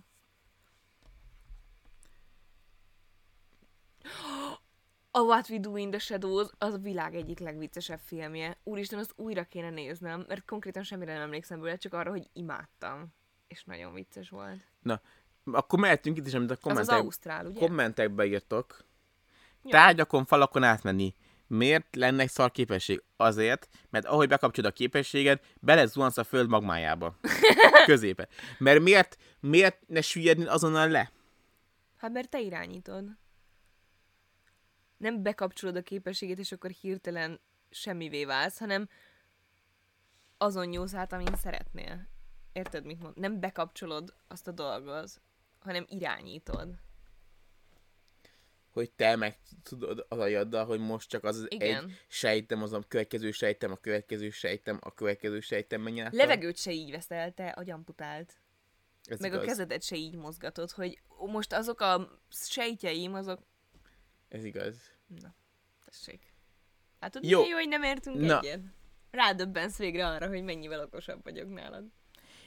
A What We Do in the Shadows az a világ egyik legviccesebb filmje. Úristen, azt újra kéne néznem, mert konkrétan semmire nem emlékszem bőle, csak arra, hogy imádtam. És nagyon vicces volt. Na, akkor mehetünk itt is, amit a Az az kommentek, Ausztrál, ugye? kommentekbe írtok. Ja. Tárgyakon, falakon átmenni. Miért lenne egy szar képesség? Azért, mert ahogy bekapcsolod a képességed, belezuhansz a föld magmájába. <laughs> Középe. Mert miért, miért ne süllyedni azonnal le? Hát mert te irányítod. Nem bekapcsolod a képességet, és akkor hirtelen semmivé válsz, hanem azon nyúlsz át, amin szeretnél. Érted, mit mond? Nem bekapcsolod azt a dolgot, hanem irányítod. Hogy te meg tudod az agyaddal, hogy most csak az, Igen. egy sejtem, az a következő sejtem, a következő sejtem, a következő sejtem menjen át. Levegőt se így veszel, te agyamputált. Ez Meg igaz. a kezedet se így mozgatod, hogy most azok a sejtjeim, azok... Ez igaz. Na, tessék. Hát tudod, Jó. jó, hogy nem értünk Na. egyet? Rádöbbensz végre arra, hogy mennyivel okosabb vagyok nálad.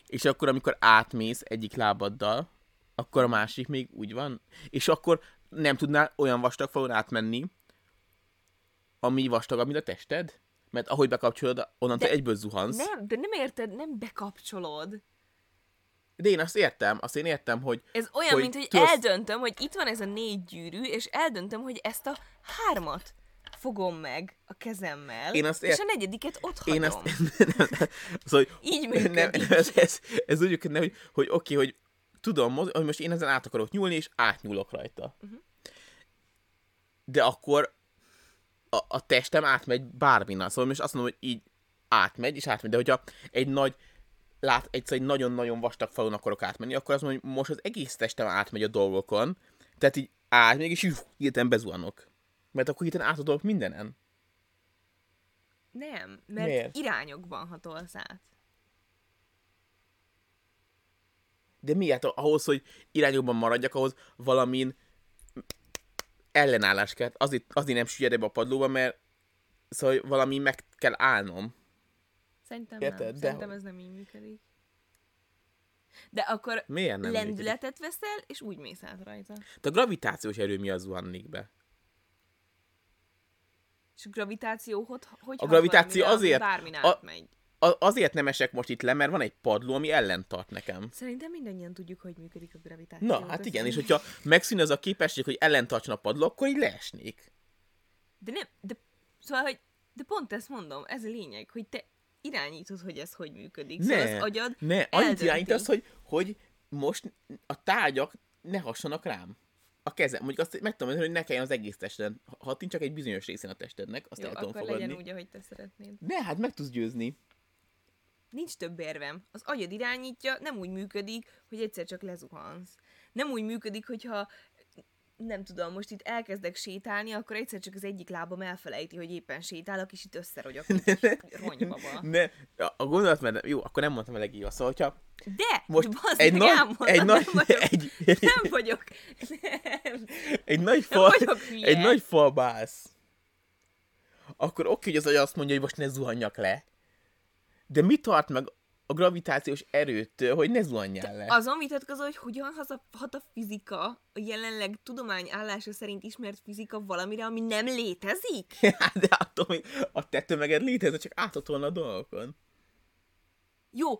És akkor, amikor átmész egyik lábaddal, akkor a másik még úgy van. És akkor nem tudnál olyan vastag falon átmenni, ami vastagabb, mint a tested? Mert ahogy bekapcsolod, onnantól De- egyből zuhansz. Nem, de nem érted, nem bekapcsolod. De én azt értem, azt én értem, hogy Ez olyan, Hogy mint hogy tudsz- eldöntöm, hogy itt van ez a négy gyűrű, és eldöntöm, hogy ezt a hármat fogom meg a kezemmel, Én azt és a negyediket ott hagyom. Én azt... <laughs> szóval, hogy Így nem, működik. ez, ez, ez úgy működne, hogy, hogy oké, okay, hogy tudom, hogy most én ezen át akarok nyúlni, és átnyúlok rajta. Uh-huh. De akkor a, a testem átmegy bárminnal. Szóval most azt mondom, hogy így átmegy, és átmegy. De hogyha egy nagy, lát, egyszer egy nagyon-nagyon vastag falon akarok átmenni, akkor azt mondom, hogy most az egész testem átmegy a dolgokon. Tehát így átmegy, és így hirtelen bezuhanok. Mert akkor hirtelen átadok mindenen. Nem, mert Miért? irányokban hatolsz át. De miért? Ahhoz, hogy irányokban maradjak, ahhoz valamin ellenállás kell. Azért, azért nem süllyedek a padlóba, mert szóval valami meg kell állnom. Szerintem Érted? nem. De Szerintem hogy- ez nem így működik. De akkor Miért nem lendületet veszel, és úgy mész át rajta. De a gravitációs erő mi az zuhannék be? És a gravitáció, hogy, hogy A gravitáció valamire, azért- Bármin a- átmegy. A- azért nem esek most itt le, mert van egy padló, ami ellen tart nekem. Szerintem mindannyian tudjuk, hogy működik a gravitáció. Na, hát igen, és hogyha megszűn az a képesség, hogy ellentartson a padló, akkor így leesnék. De nem, de, szóval, hogy, de pont ezt mondom, ez a lényeg, hogy te irányítod, hogy ez hogy működik. Szóval Ne, az agyad ne, annyit irányítasz, hogy, hogy most a tárgyak ne hassanak rám. A kezem. Mondjuk azt meg tudom mondani, hogy ne kelljen az egész testeden. Ha csak egy bizonyos részén a testednek, azt Jó, el tudom akkor fogadni. legyen úgy, ahogy te szeretnéd. Ne, hát meg tudsz győzni. Nincs több érvem. Az agyad irányítja, nem úgy működik, hogy egyszer csak lezuhansz. Nem úgy működik, hogyha nem tudom, most itt elkezdek sétálni, akkor egyszer csak az egyik lábam elfelejti, hogy éppen sétálok, és itt összerogyok, mint <laughs> ronybaba. Ne, a gondolat, mert jó, akkor nem mondtam a legjobb. Szóval, hogyha De! most bazd egy nagy, elmondom, egy nem nagy, vagyok, egy, nem vagyok, nem. egy nagy Nem fal, vagyok egy nagy falba állsz, akkor oké, hogy az agy azt mondja, hogy most ne zuhanjak le. De mi tart meg a gravitációs erőtől, hogy ne zuhanjál le? Azon vitatkozol, hogy hogyan hat a fizika, a jelenleg tudomány állása szerint ismert fizika valamire, ami nem létezik? <laughs> Hát, de attól még a te tömeged létezik, csak áthatolna a dolgokon. Jó,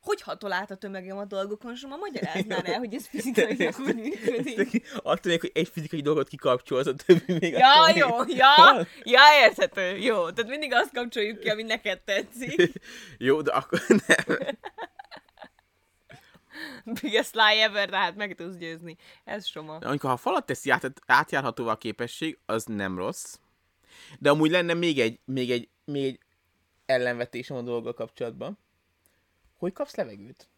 hogy hatol át a tömegem a dolgokon, és ma magyaráznál el, hogy ez fizikailag hogy működik. Attól még, hogy egy fizikai dolgot kikapcsolsz, a többi még Ja, attól jó, még- ja, Van? ja, érthető, jó. Tehát mindig azt kapcsoljuk ki, ami neked tetszik. <laughs> Jó, de akkor nem. <laughs> Biggest lie ever, de hát meg tudsz győzni. Ez soma. De amikor ha falat teszi át, átjárhatóvá a képesség, az nem rossz. De amúgy lenne még egy, még egy, még egy ellenvetésem a dolggal kapcsolatban. Hogy kapsz levegőt?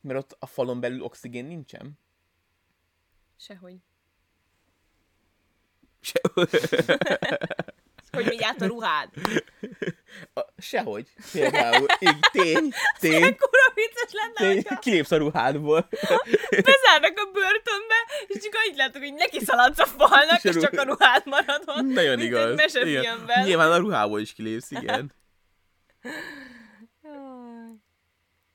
Mert ott a falon belül oxigén nincsen. Sehogy. Se, <laughs> Hogy megy át a ruhád. a, sehogy. Például. Így, tény, tény, Kura vicces lenne, tény, hogyha kilépsz a ruhádból. <laughs> bezárnak a börtönbe, és csak annyit látok, hogy neki szaladsz a falnak, És és csak a ruh- ruhád marad ott. Nagyon igaz. Egy mesefilmben. Nyilván a ruhából is kilépsz, igen. <laughs>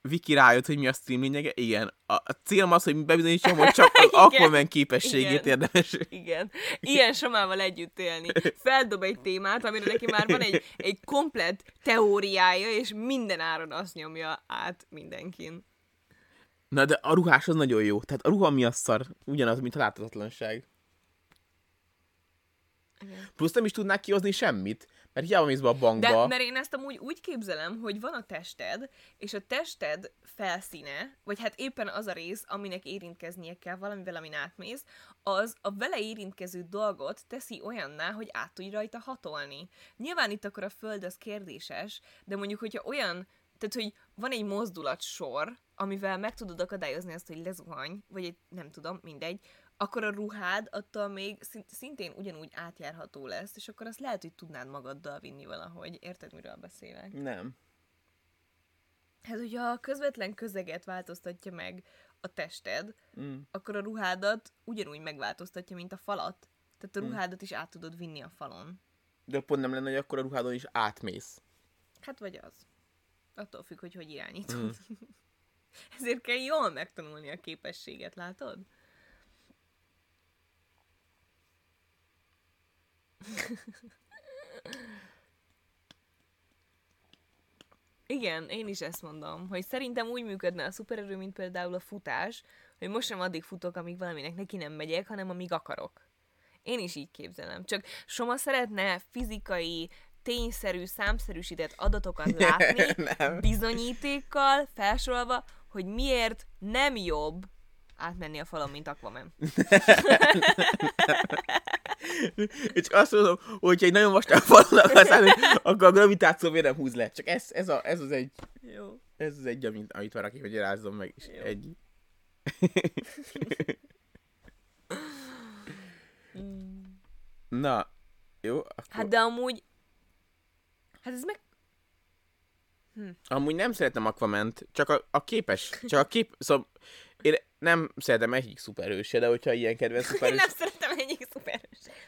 Viki rájött, hogy mi a stream lényege? Igen. A, a célom az, hogy bebizonyítsam, hogy csak <laughs> az. Aquaman képességét Igen. érdemes. Igen. Ilyen somával együtt élni. Feldob egy témát, amire neki már van egy, egy komplet teóriája, és minden áron azt nyomja át mindenkin. Na de a ruhás az nagyon jó. Tehát a ruha mi a szar? Ugyanaz, mint a láthatatlanság. Igen. Plusz nem is tudnák kihozni semmit. Mert hiába mész be a bankba. De mert én ezt amúgy úgy képzelem, hogy van a tested, és a tested felszíne, vagy hát éppen az a rész, aminek érintkeznie kell valamivel, amin átmész, az a vele érintkező dolgot teszi olyanná, hogy át tudj rajta hatolni. Nyilván itt akkor a föld az kérdéses, de mondjuk, hogyha olyan, tehát, hogy van egy mozdulat sor, amivel meg tudod akadályozni azt, hogy lezuhany, vagy egy, nem tudom, mindegy, akkor a ruhád attól még szint- szintén ugyanúgy átjárható lesz, és akkor azt lehet, hogy tudnád magaddal vinni valahogy. Érted, miről beszélek? Nem. Hát, hogyha a közvetlen közeget változtatja meg a tested, Mm. akkor a ruhádat ugyanúgy megváltoztatja, mint a falat. Tehát a ruhádat is át tudod vinni a falon. De pont nem lenne, hogy akkor a ruhádon is átmész. Hát vagy az. Attól függ, hogy hogy irányítod. Mm. <laughs> Ezért kell jól megtanulni a képességet, látod? Igen, én is ezt mondom, hogy szerintem úgy működne a szupererő, mint például a futás, hogy most sem addig futok, amíg valaminek neki nem megyek, hanem amíg akarok. Én is így képzelem. Csak Soma szeretne fizikai, tényszerű, számszerűsített adatokat <laughs> látni, bizonyítékkal felsorolva, hogy miért nem jobb átmenni a falon, mint Aquaman. <laughs> <laughs> És azt mondom, hogyha egy nagyon vastag falon akarsz állni, akkor a gravitáció miért nem húz le. Csak ez, ez, a, ez az egy, Jó. ez az egy, amit, amit van, aki magyarázzon meg, és Jó. egy. <laughs> Na, jó, akkor... Hát de amúgy... Hát ez meg... Amúgy nem szeretem Aquament, csak a, a képes, csak a kép, szóval én nem szeretem egyik szuperhős se, de hogyha ilyen kedvenc <laughs> Én szuperhős, nem szeretem.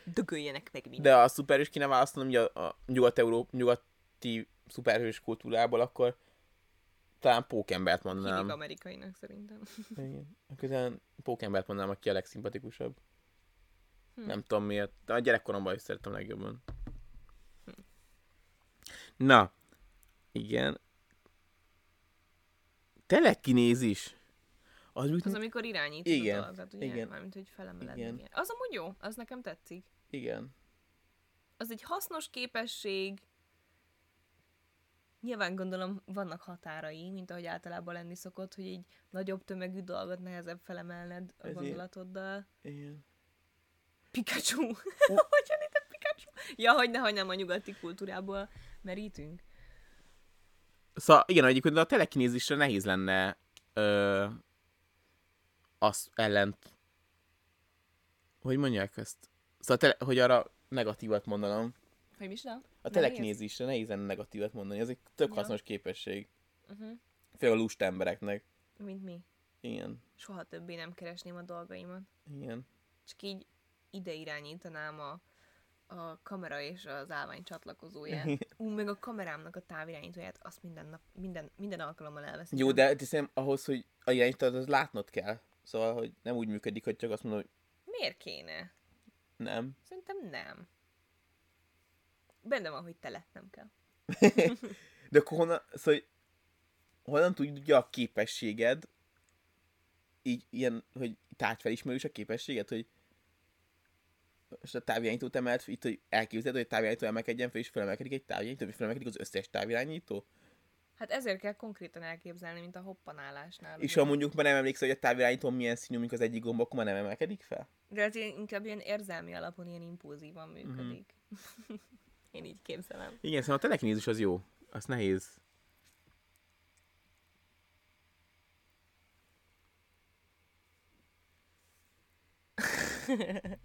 Dögöljenek meg mindent. de a szuperhős kéne választanom ugye a, a nyugat-euró, nyugati szuperhős kultúrából, akkor talán Pókembert Hívjuk mondanám. amerikainak szerintem. Igen. <laughs> Talán Pókembert mondanám, aki a legszimpatikusabb. Hm. Nem tudom miért, de a gyerekkoromban is szerettem legjobban. Na, igen. Telekinézis. Az úgy, Az, amikor irányítod Igen, a dolgokat, ugye? igen. Mármint, hogy felemeled. Igen. Igen. Az amúgy jó, az nekem tetszik. igen. Az egy hasznos képesség. Nyilván gondolom vannak határai, mint ahogy általában lenni szokott, hogy egy nagyobb tömegű dolgot nehezebb felemelned a Ezért- gondolatoddal. Igen. Pikachu! <laughs> hogy jön ide Pikachu? Ja, hogy ne hagynám a nyugati kultúrából merítünk. Szóval igen, egyébként a telekinézisre nehéz lenne ö, azt ellent... Hogy mondják ezt? Szóval, tele, hogy arra negatívat mondanom. Hogy mi is A telekinézisre nehéz lenne negatívat mondani. Ez egy tök Ja. hasznos képesség. Uh-huh. Főleg a lusta embereknek. Mint mi. Igen. Soha többé nem keresném a dolgaimat. Igen. Csak így ide irányítanám a, a kamera és az állvány csatlakozóját. <laughs> Ú, meg a kamerámnak a távirányítóját, azt minden nap, minden, minden alkalommal elveszem. Jó, de hiszem ahhoz, hogy a irányítót az látnod kell. Szóval, hogy nem úgy működik, hogy csak azt mondod, hogy Miért kéne? nem. Szerintem nem. Benne van, hogy tele, nem kell. <laughs> De akkor honnan, szóval, honnan tudja a képességed, így ilyen, hogy tárgyfelismerős a képességed, hogy most a távirányítót emelt, itt, hogy elképzeled, hogy a távirányító emelkedjen fel, és felemelkedik egy távirányító, és felemelkedik az összes távirányító? Hát ezért kell konkrétan elképzelni, mint a hoppanálásnál. És ugye. ha mondjuk már nem emlékszel, hogy a távirányító milyen színű, mint az egyik gomb, akkor már nem emelkedik fel? De ez inkább ilyen érzelmi alapon, ilyen impulzívan működik. <laughs> Én így képzelem. Igen, szóval a telekinézis az jó. Az nehéz. <laughs>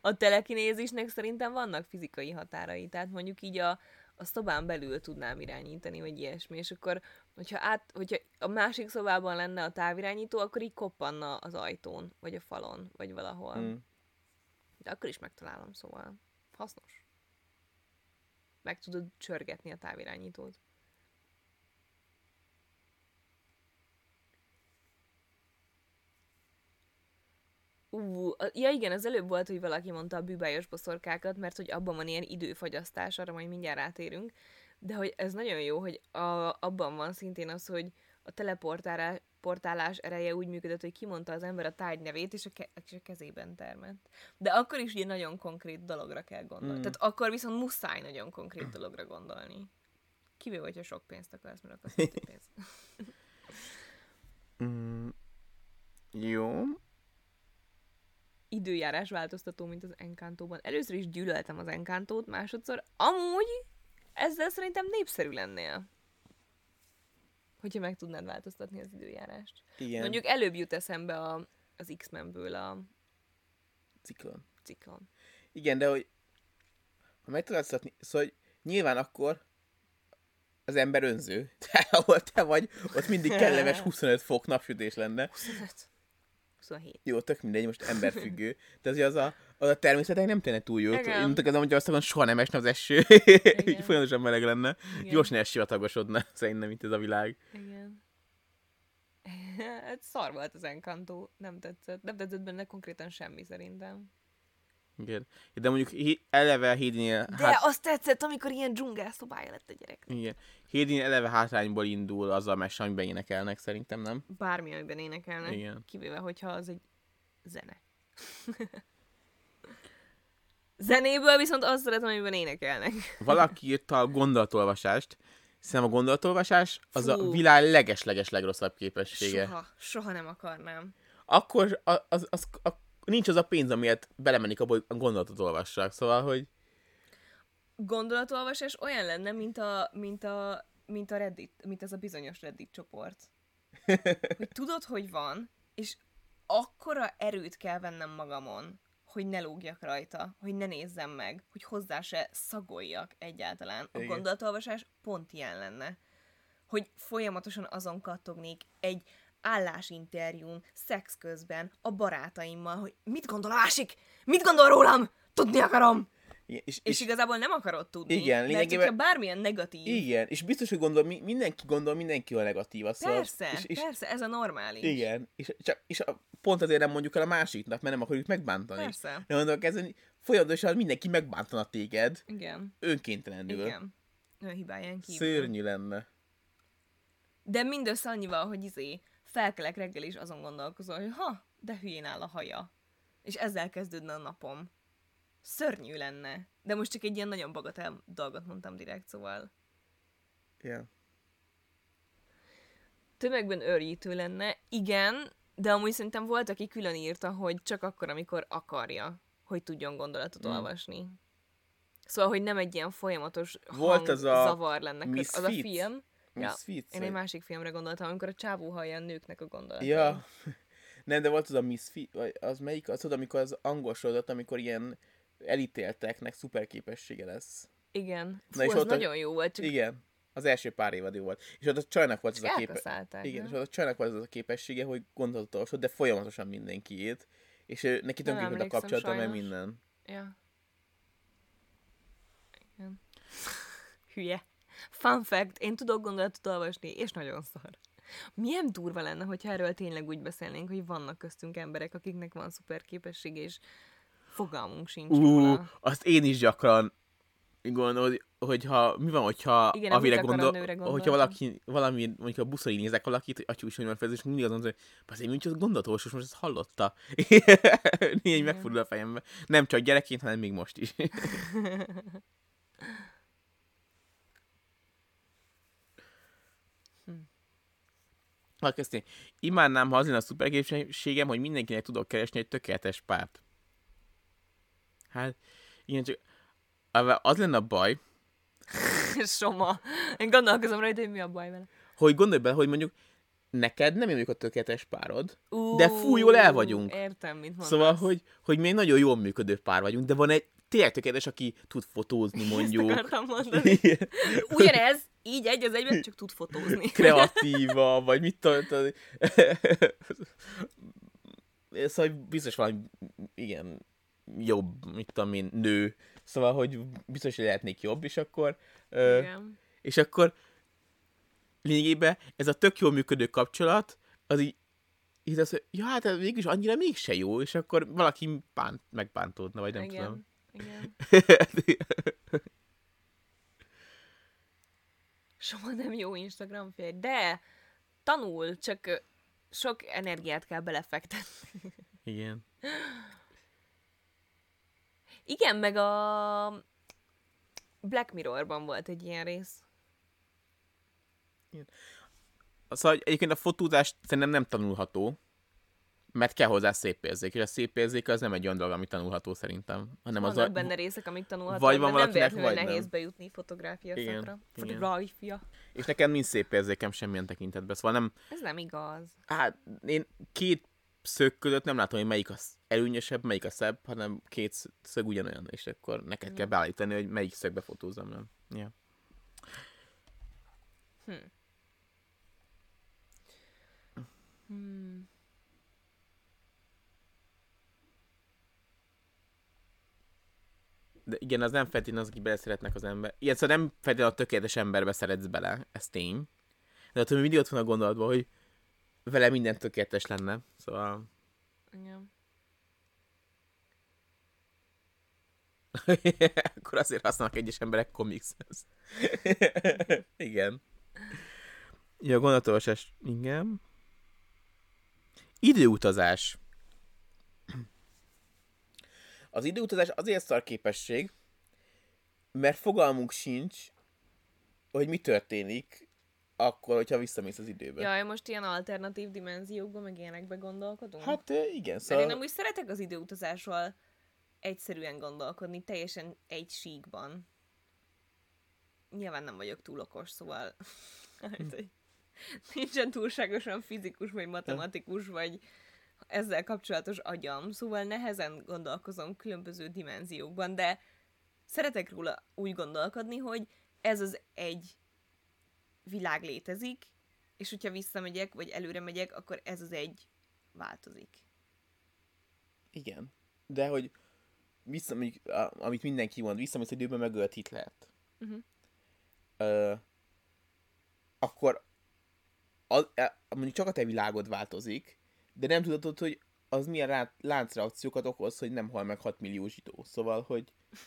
A telekinézisnek szerintem vannak fizikai határai, tehát mondjuk így a, a szobán belül tudnám irányítani, vagy ilyesmi, és akkor, hogyha, át, hogyha a másik szobában lenne a távirányító, akkor így koppanna az ajtón, vagy a falon, vagy valahol. Mm. De akkor is megtalálom, szóval hasznos. Meg tudod csörgetni a távirányítót. Ú, ja igen, az előbb volt, hogy valaki mondta a bűbájos boszorkákat, mert hogy abban van ilyen időfagyasztás, arra majd mindjárt rátérünk, de hogy ez nagyon jó, hogy a, abban van szintén az, hogy a teleportálás portálás ereje úgy működött, hogy kimondta az ember a tárgy nevét, és a, ke- és a kezében termett. De akkor is ugye nagyon konkrét dologra kell gondolni. Mm. Tehát akkor viszont muszáj nagyon konkrét dologra gondolni. Kivéve, hogyha sok pénzt akarsz, mert akarsz <laughs> pénzt. Mm. Jó. Időjárás változtató, mint az Encantóban. Először is gyűlöltem az Encantót, másodszor amúgy ezzel szerintem népszerű lennél. Hogyha meg tudnád változtatni az időjárást. Igen. Mondjuk előbb jut eszembe a, az X-Menből a ciklon. ciklon. Igen, de hogy ha meg tudod szatni, szóval hogy nyilván akkor az ember önző. Tehát <laughs> ahol te vagy, ott mindig kellemes <laughs> 25 fok napsütés lenne. 25. 27. Jó, tök mindegy, most emberfüggő. <laughs> De azért az a, az a természetek nem tenne túl jó. Igen. Én mondtak, hogy Magyarországon soha nem esne az eső. <laughs> Így folyamatosan meleg lenne. Igen. Gyorsan elsivatagosodna, <laughs> szerintem itt ez a világ. Igen. hát szar volt az Encanto. Nem tetszett. Nem tetszett benne konkrétan semmi szerintem. Igen. De mondjuk eleve Hédinél... De hát... azt tetszett, amikor ilyen dzsungelszobája lett a gyerek. Igen. Hédin eleve hátrányból indul az a mese, amiben énekelnek, szerintem, nem? Bármi, amiben énekelnek. Igen. Kivéve, hogyha az egy zene. <laughs> Zenéből viszont azt szeretem, amiben énekelnek. <laughs> Valaki írta a gondolatolvasást, hiszen a gondolatolvasás az a Fú. világ leges-leges legrosszabb képessége. Soha, soha nem akarnám. Akkor a- az, az, a, nincs az a pénz, amiért belemennék abba, hogy a gondolatot olvassak. Szóval, hogy Gondolatolvasás olyan lenne, mint a, mint a, mint a Reddit, mint ez a bizonyos Reddit csoport. Hogy tudod, hogy van, és akkora erőt kell vennem magamon, hogy ne lógjak rajta, hogy ne nézzem meg, hogy hozzá se szagoljak egyáltalán. A Igen. gondolatolvasás pont ilyen lenne. Hogy folyamatosan azon kattognék egy állásinterjún, szex közben, a barátaimmal, hogy mit gondol a másik? Mit gondol rólam? Tudni akarom! igen, és, És igazából nem akarod tudni. Igen, mert hogyha bármilyen negatív. igen, és biztos, hogy gondol, mi- mindenki gondol mindenki a negatíva. Szóval, Persze, és, és, persze, ez a normális. Igen, és, csak, és a, pont azért nem mondjuk el a másiknak, mert nem akarjuk megbántani. Persze. Nem mondok hogy folyamatosan mindenki megbántana téged, Igen, önkéntelenül. igen. Ön hibáján kívül. Szörnyű lenne. De mindössze annyival, hogy izé, felkelek reggel is azon gondolkozol, hogy ha, de hülyén áll a haja. És ezzel kezdődne a napom. Szörnyű lenne. De most csak egy ilyen nagyon bagatel dolgot mondtam direkt, szóval Yeah. tömegben őrjítő lenne. Igen, de amúgy szerintem volt, aki külön írta, hogy csak akkor, amikor akarja, hogy tudjon gondolatot Mm. olvasni. Szóval, hogy nem egy ilyen folyamatos Volt az a zavar lenne. köz- Az a Misfits? film. Ja, Misfits, én egy másik filmre gondoltam, amikor a csávó hallja a nőknek a gondolatait. Ja. <laughs> Nem, de volt az a Misfit, vagy az melyik, az, tudod, amikor az angol sorozat, amikor ilyen elítélteknek szuperképessége lesz. Igen. Fú, Na és az ott a- nagyon jó volt, csak Igen. Az első pár évadé volt. És ott a csajnak volt az a képe... elkaszálták. Igen, és ott a csajnak volt az a képessége, hogy gondolatot olvasott, de folyamatosan mindenkiét. És ő, neki Nem tönkre a kapcsolata, mert minden. Ja. Igen. <laughs> Hülye. Fun fact, én tudok gondolatot olvasni, és nagyon szar. Milyen durva lenne, hogyha erről tényleg úgy beszélnénk, hogy vannak köztünk emberek, akiknek van szuper képessége, és fogalmunk sincs Ú, róla. azt én is gyakran gondolod, hogyha, mi van, hogyha Igen, avire amit akar a gondol, nőre hogyha valaki, valami, mondjuk a buszon így nézek valakit, hogy atyu is, hogy van és mindig azon, hogy azért mint hogy gondolatos, most ezt hallotta. <laughs> Így megfordul a fejembe. Nem csak gyerekként, hanem még most is. <laughs> Elkezdték. Imádnám, ha az lenne a szuperképességem, hogy mindenkinek tudok keresni egy tökéletes párt. Hát, igen, csak az lenne a baj, <laughs> Soma. Én gondolkozom rajta, hogy mi a baj vele. hogy gondolj bele, hogy mondjuk neked nem mondjuk a tökéletes párod, Ú, De fú, jól el vagyunk. Értem, mit mondasz. szóval, hogy, hogy még nagyon jól működő pár vagyunk, de van egy tényleg tökéletes, aki tud fotózni Ezt mondjuk. akartam mondani. <laughs> Ugyanez, így egy az egyben, csak tud fotózni. <laughs> kreatíva, vagy mit tudom, szóval biztos valami, igen, jobb, mit tudom én, nő. Szóval, hogy biztos, hogy lehetnék jobb, és akkor, Igen. és akkor lényegében ez a tök jól működő kapcsolat, az így, így az, hogy ja, hát ez végülis annyira mégse jó, és akkor valaki bánt, megbántódna, vagy nem Igen. tudom. Igen. <laughs> Soha nem jó Instagram férj, de tanul, csak sok energiát kell belefektetni. Igen. Igen, meg a Black Mirrorban volt egy ilyen rész. Szóval hogy egyébként a fotózás szerintem nem tanulható, mert kell hozzá szép érzék, és a szép érzék az nem egy olyan dolog, ami tanulható szerintem, hanem az Vannak a... benne részek, amik tanulhatóak, vagy van nem véletlenül nehéz nem. bejutni fotográfia Igen, szakra. Fotográfia. És nekem nincs szép érzékem semmilyen tekintetben, szóval nem... Ez nem igaz. Hát én két szög között nem látom, hogy melyik az előnyösebb, melyik a szebb, hanem két sz- szög ugyanolyan, és akkor neked kell beállítani, hogy melyik szögbe fotózom, nem? Ja. Hmm. De igen, az nem feltétlenül az, aki beleszeretnek az ember. Igen, szóval nem feltétlenül a tökéletes emberbe szeretsz bele, ez tény. De még mindig ott van a gondolatban, hogy vele minden tökéletes lenne. Szóval... Igen. <laughs> Akkor azért használnak egyes emberek comics <laughs> Igen. Ja, gondolatolvasás. Igen. Az Az időutazás azért szar képesség, mert fogalmunk sincs, hogy mi történik akkor, hogyha visszamész az időbe. Jaj, most ilyen alternatív dimenziókban, meg ilyenekbe gondolkodunk? Hát igen, Mert szóval... én amúgy szeretek az időutazásról egyszerűen gondolkodni, teljesen egy síkban. Nyilván nem vagyok túl okos, szóval <laughs> hát, nincsen túlságosan fizikus, vagy matematikus, vagy ezzel kapcsolatos agyam, szóval nehezen gondolkozom különböző dimenziókban, de szeretek róla úgy gondolkodni, hogy ez az egy világ létezik, és hogyha visszamegyek, vagy előre megyek, akkor ez az egy változik. Igen. De hogy vissza, mondjuk, amit mindenki mond, visszamész időben, megölt Hitlert. Mhm. Ö, akkor az, mondjuk csak a te világod változik, de nem tudod, hogy az milyen láncreakciókat okoz, hogy nem hal meg 6 millió zsidó. Szóval, hogy <laughs>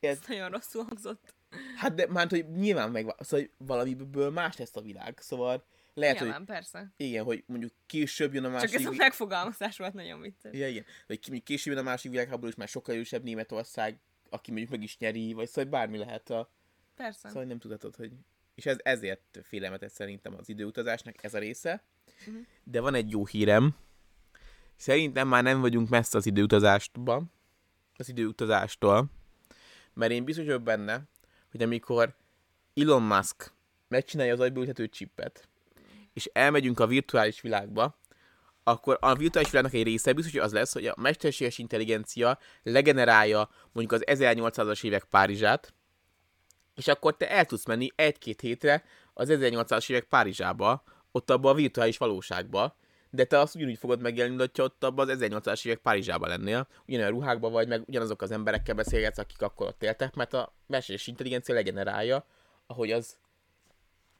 ez, Ez nagyon rosszul hangzott. hát de már hogy nyilván meg, szóval hogy valamiből más lesz a világ. Szóval lehet, Nyilván, hogy persze. igen, hogy mondjuk később jön a másik... Csak ez a megfogalmazás volt nagyon vicces. Ja, igen. Mondjuk később jön a másik világháború, és már sokkal erősebb Németország, aki mondjuk meg is nyeri, vagy szóval bármi lehet a... Persze. Szóval nem tudhatod, hogy... És ez ezért félelmetes szerintem az időutazásnak ez a része. Mhm. De van egy jó hírem. Szerintem már nem vagyunk messze az időutazásban. Az időutazástól. Mert én biztos vagyok benne, hogy amikor Elon Musk megcsinálja az agyba ültető csippet, és elmegyünk a virtuális világba, akkor a virtuális világnak egy része biztos, hogy az lesz, hogy a mesterséges intelligencia legenerálja mondjuk az 1800-as évek Párizsát, és akkor te el tudsz menni egy-két hétre az 1800-as évek Párizsába, ott abba a virtuális valóságba, de te azt ugyanúgy fogod megélni, mint hogyha ott abban az 1800-as évek Párizsába lennél, ugyanolyan ruhákban vagy, meg ugyanazok az emberekkel beszélgetsz, akik akkor ott éltek, mert a mesterséges intelligencia legenerálja, ahogy az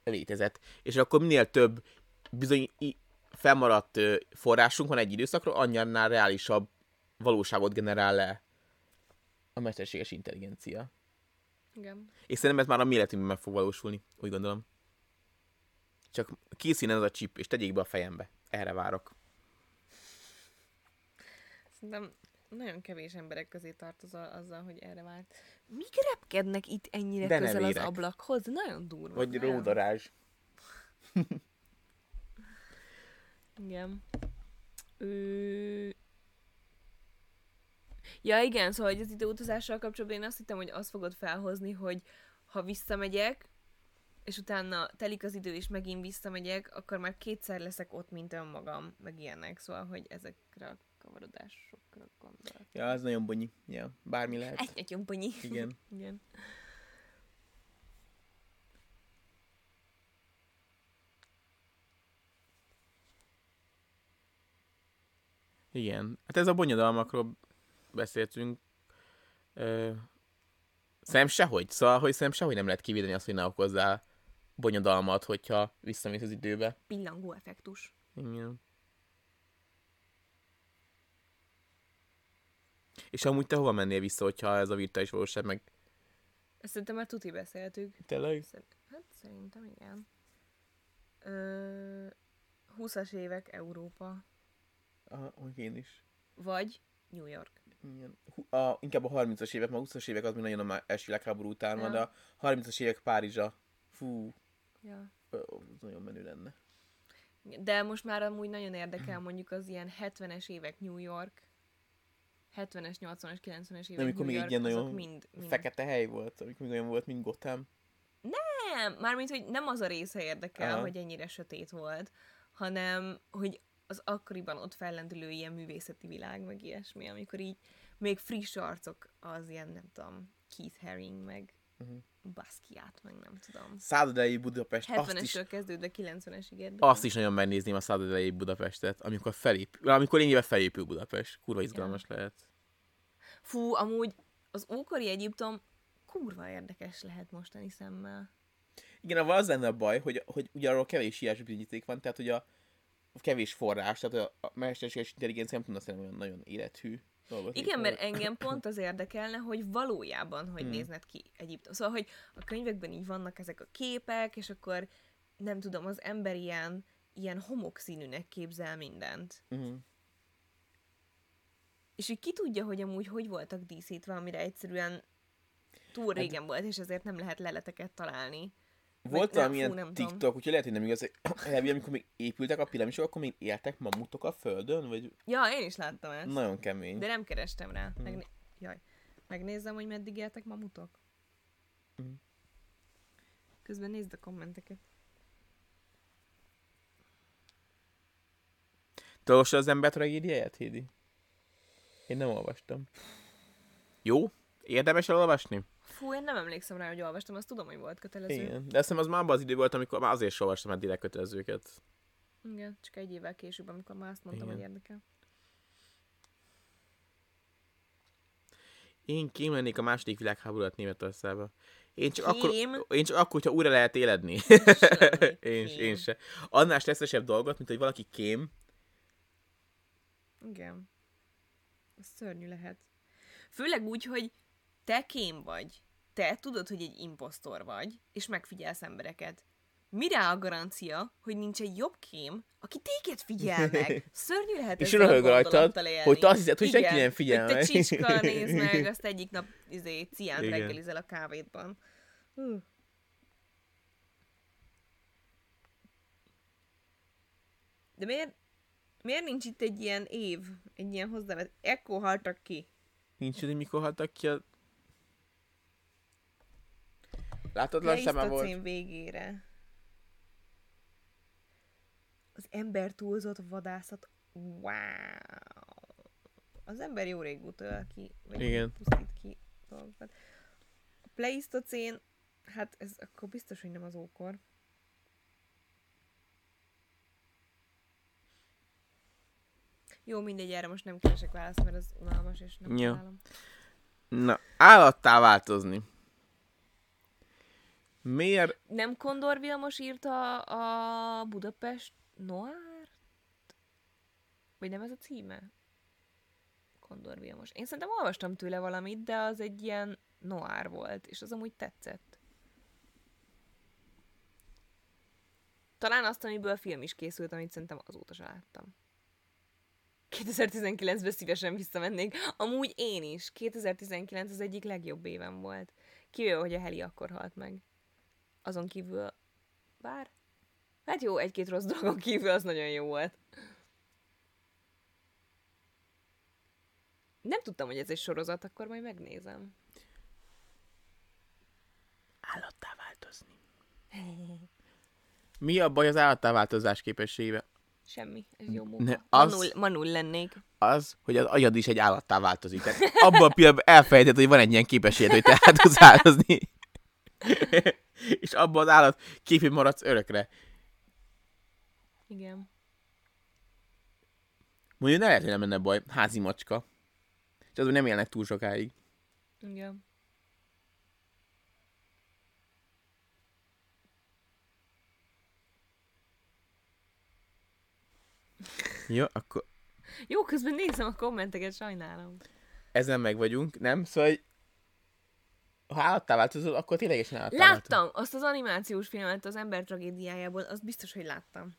létezett. És akkor minél több bizony felmaradt forrásunk van egy időszakról, annyiannál reálisabb valóságot generál le a mesterséges intelligencia. Igen. És szerintem ez már a mi életünkben meg fog valósulni, úgy gondolom. Csak készüljön ez a chip, és tegyék be a fejembe. Erre várok. Szerintem nagyon kevés emberek közé tartozol azzal, hogy erre vált. Mik repkednek itt ennyire De közel az ablakhoz? Nagyon durva. Vagy nagyon. ródarázs. Igen. Ő... Ja igen, szóval hogy az időutazással kapcsolatban én azt hittem, hogy azt fogod felhozni, hogy ha visszamegyek, és utána telik az idő, és megint visszamegyek, akkor már kétszer leszek ott, mint önmagam, meg ilyenek. Szóval, hogy ezekre a kavarodásokra gondolok. Ja, ez nagyon bonyi. Ja, bármi lehet. Egy nagyon bonyi. Igen. <laughs> igen. Igen. Hát ez a bonyodalmakról beszéltünk. Ö, szerintem sehogy. Szóval, hogy szerintem sehogy nem lehet kivédeni azt, hogy ne okozzál bonyodalmat, hogyha visszamész az időbe. Pillangó effektus. Igen. És amúgy te hova mennél vissza, hogyha ez a virtuális valóság meg... Ezt szerintem már tuti beszéltük. Tényleg? Szer- hát szerintem igen. Ö, 20-as évek Európa. Aha, én is. Vagy New York. Igen. A, inkább a 30-as évek, mert a 20-as évek az még nagyon a első világháború után van, de a 30-as évek Párizsa. Fú, Ja. az nagyon menő lenne. De most már amúgy nagyon érdekel mondjuk az ilyen 70-es évek New York, 70-es, 80-as, 90-es évek amikor New még egy ilyen nagyon mind, mind. Fekete hely volt, amikor még olyan volt, mint Gotham. Nem, mármint, hogy nem az a része érdekel, Aha. hogy ennyire sötét volt, hanem, hogy az akkoriban ott fellendülő ilyen művészeti világ, meg ilyesmi, amikor így még friss arcok az ilyen, nem tudom, Keith Haring, meg Mhm. Basquiat, meg nem tudom. Századai Budapest, azt is, 70-esről kezdődve 90-esig érdekel. azt is nagyon megnézném a századai Budapestet, amikor felépül, amikor lényegében felépül Budapest. Kurva izgalmas lehet. Fú, amúgy az ókori Egyiptom kurva érdekes lehet mostani szemmel. Igen, az lenne a baj, hogy, hogy ugye arról kevés írás bizonyíték van, tehát hogy a kevés forrás, tehát a, a mesterséges intelligencia nem tudna szerintem olyan nagyon élethű dolgot. Igen, mert engem pont az érdekelne, hogy valójában hogy Hmm. néznek ki Egyiptom. Szóval, hogy a könyvekben így vannak ezek a képek, és akkor nem tudom, az ember ilyen, ilyen homokszínűnek képzel mindent. Mhm. És hogy ki tudja, hogy amúgy hogy voltak díszítve, amire egyszerűen túl régen volt, és ezért nem lehet leleteket találni. Volt valamilyen nem tudom. TikTok, úgyhogy lehet, hogy nem igaz, hogy <clears throat> elvi, amikor még épültek a piramisok, akkor még éltek mamutok a földön, vagy Ja, én is láttam ezt. nagyon kemény. De nem kerestem rá. Hmm. Megné- Jaj. Megnézem, hogy meddig éltek mamutok. Mhm. Közben nézd a kommenteket. Te olvastad az ember tragédiáját, Hédi? Én nem olvastam. Jó? Érdemes elolvasni? Fú, én nem emlékszem rá, hogy olvastam, azt tudom, hogy volt kötelező. Igen. De azt hiszem az már abban az idő volt, amikor már azért sem olvastam eddig kötelezőket. Igen, csak egy évvel később, amikor már azt mondtam, Igen. hogy érdekel. Én kém lennék a második világháború alatt Németországba. Én csak, akkor, én csak akkor, hogyha újra lehet éledni. <laughs> én, kém. én se. Annál stresszesebb dolgot, mint hogy valaki kém. Igen. Ez szörnyű lehet. Főleg úgy, hogy te kém vagy. Te tudod, hogy egy imposztor vagy, és megfigyelsz embereket. Mire a garancia, hogy nincs egy jobb kém, aki téged figyel meg? <laughs> Szörnyű lehet És röhög rajtad, hogy te azt hiszed, hogy Igen, senki nem figyel hogy te meg. csicska, nézd meg, <laughs> azt egyik nap izé, Igen. reggelizel a kávédban. Hú. De miért, miért nincs itt egy ilyen év, egy ilyen hozzávet? Ekkor haltak ki. Nincs hogy mikor haltak ki a... Látod, lassan már volt. Pleistocén végére. Az ember túlzott vadászat. Wow. Az ember jó régóta öl ki, vagy Igen. pusztít ki dolgokat. A Pleistocén, hát ez akkor biztos, hogy nem az ókor. Jó, mindegy, erre most nem keresek választ, mert ez unalmas, és nem Jó. találom. Na, állattá változni. Miért? Nem Kondor Vilmos írta a Budapest Noir? Vagy nem ez a címe? Kondor Vilmos. Én szerintem olvastam tőle valamit, de az egy ilyen noir volt, és az amúgy tetszett. Talán azt, amiből film is készült, amit szerintem azóta se láttam. 2019-ben szívesen visszamennék. Amúgy én is. 2019 az egyik legjobb évem volt. Kivéve, hogy a Heli akkor halt meg. Azon kívül... Bár... Hát jó, egy-két rossz dolgon kívül az nagyon jó volt. Nem tudtam, hogy ez egy sorozat, akkor majd megnézem. Állattá változni. Mi a baj az állattá változás képességével? Semmi, ez jó munka. Ne, az- manul, manul lennék. Az, hogy az agyad is egy állattá változik. Tehát abban a pillanatban elfelejtett, hogy van egy ilyen képességed, hogy te át tudsz változni. <laughs> És abban az állat képén maradsz örökre. Igen. Mondjuk ne lehet, hogy nem lenne baj. Házi macska. És azon nem élnek túl sokáig. Igen. Jó, akkor Jó, közben nézem a kommenteket, sajnálom. ezen meg vagyunk, nem? Szóval, ha állattá változol, akkor ténylegesen állattá változol. Láttam azt az animációs filmet az ember tragédiájából, azt biztos, hogy láttam.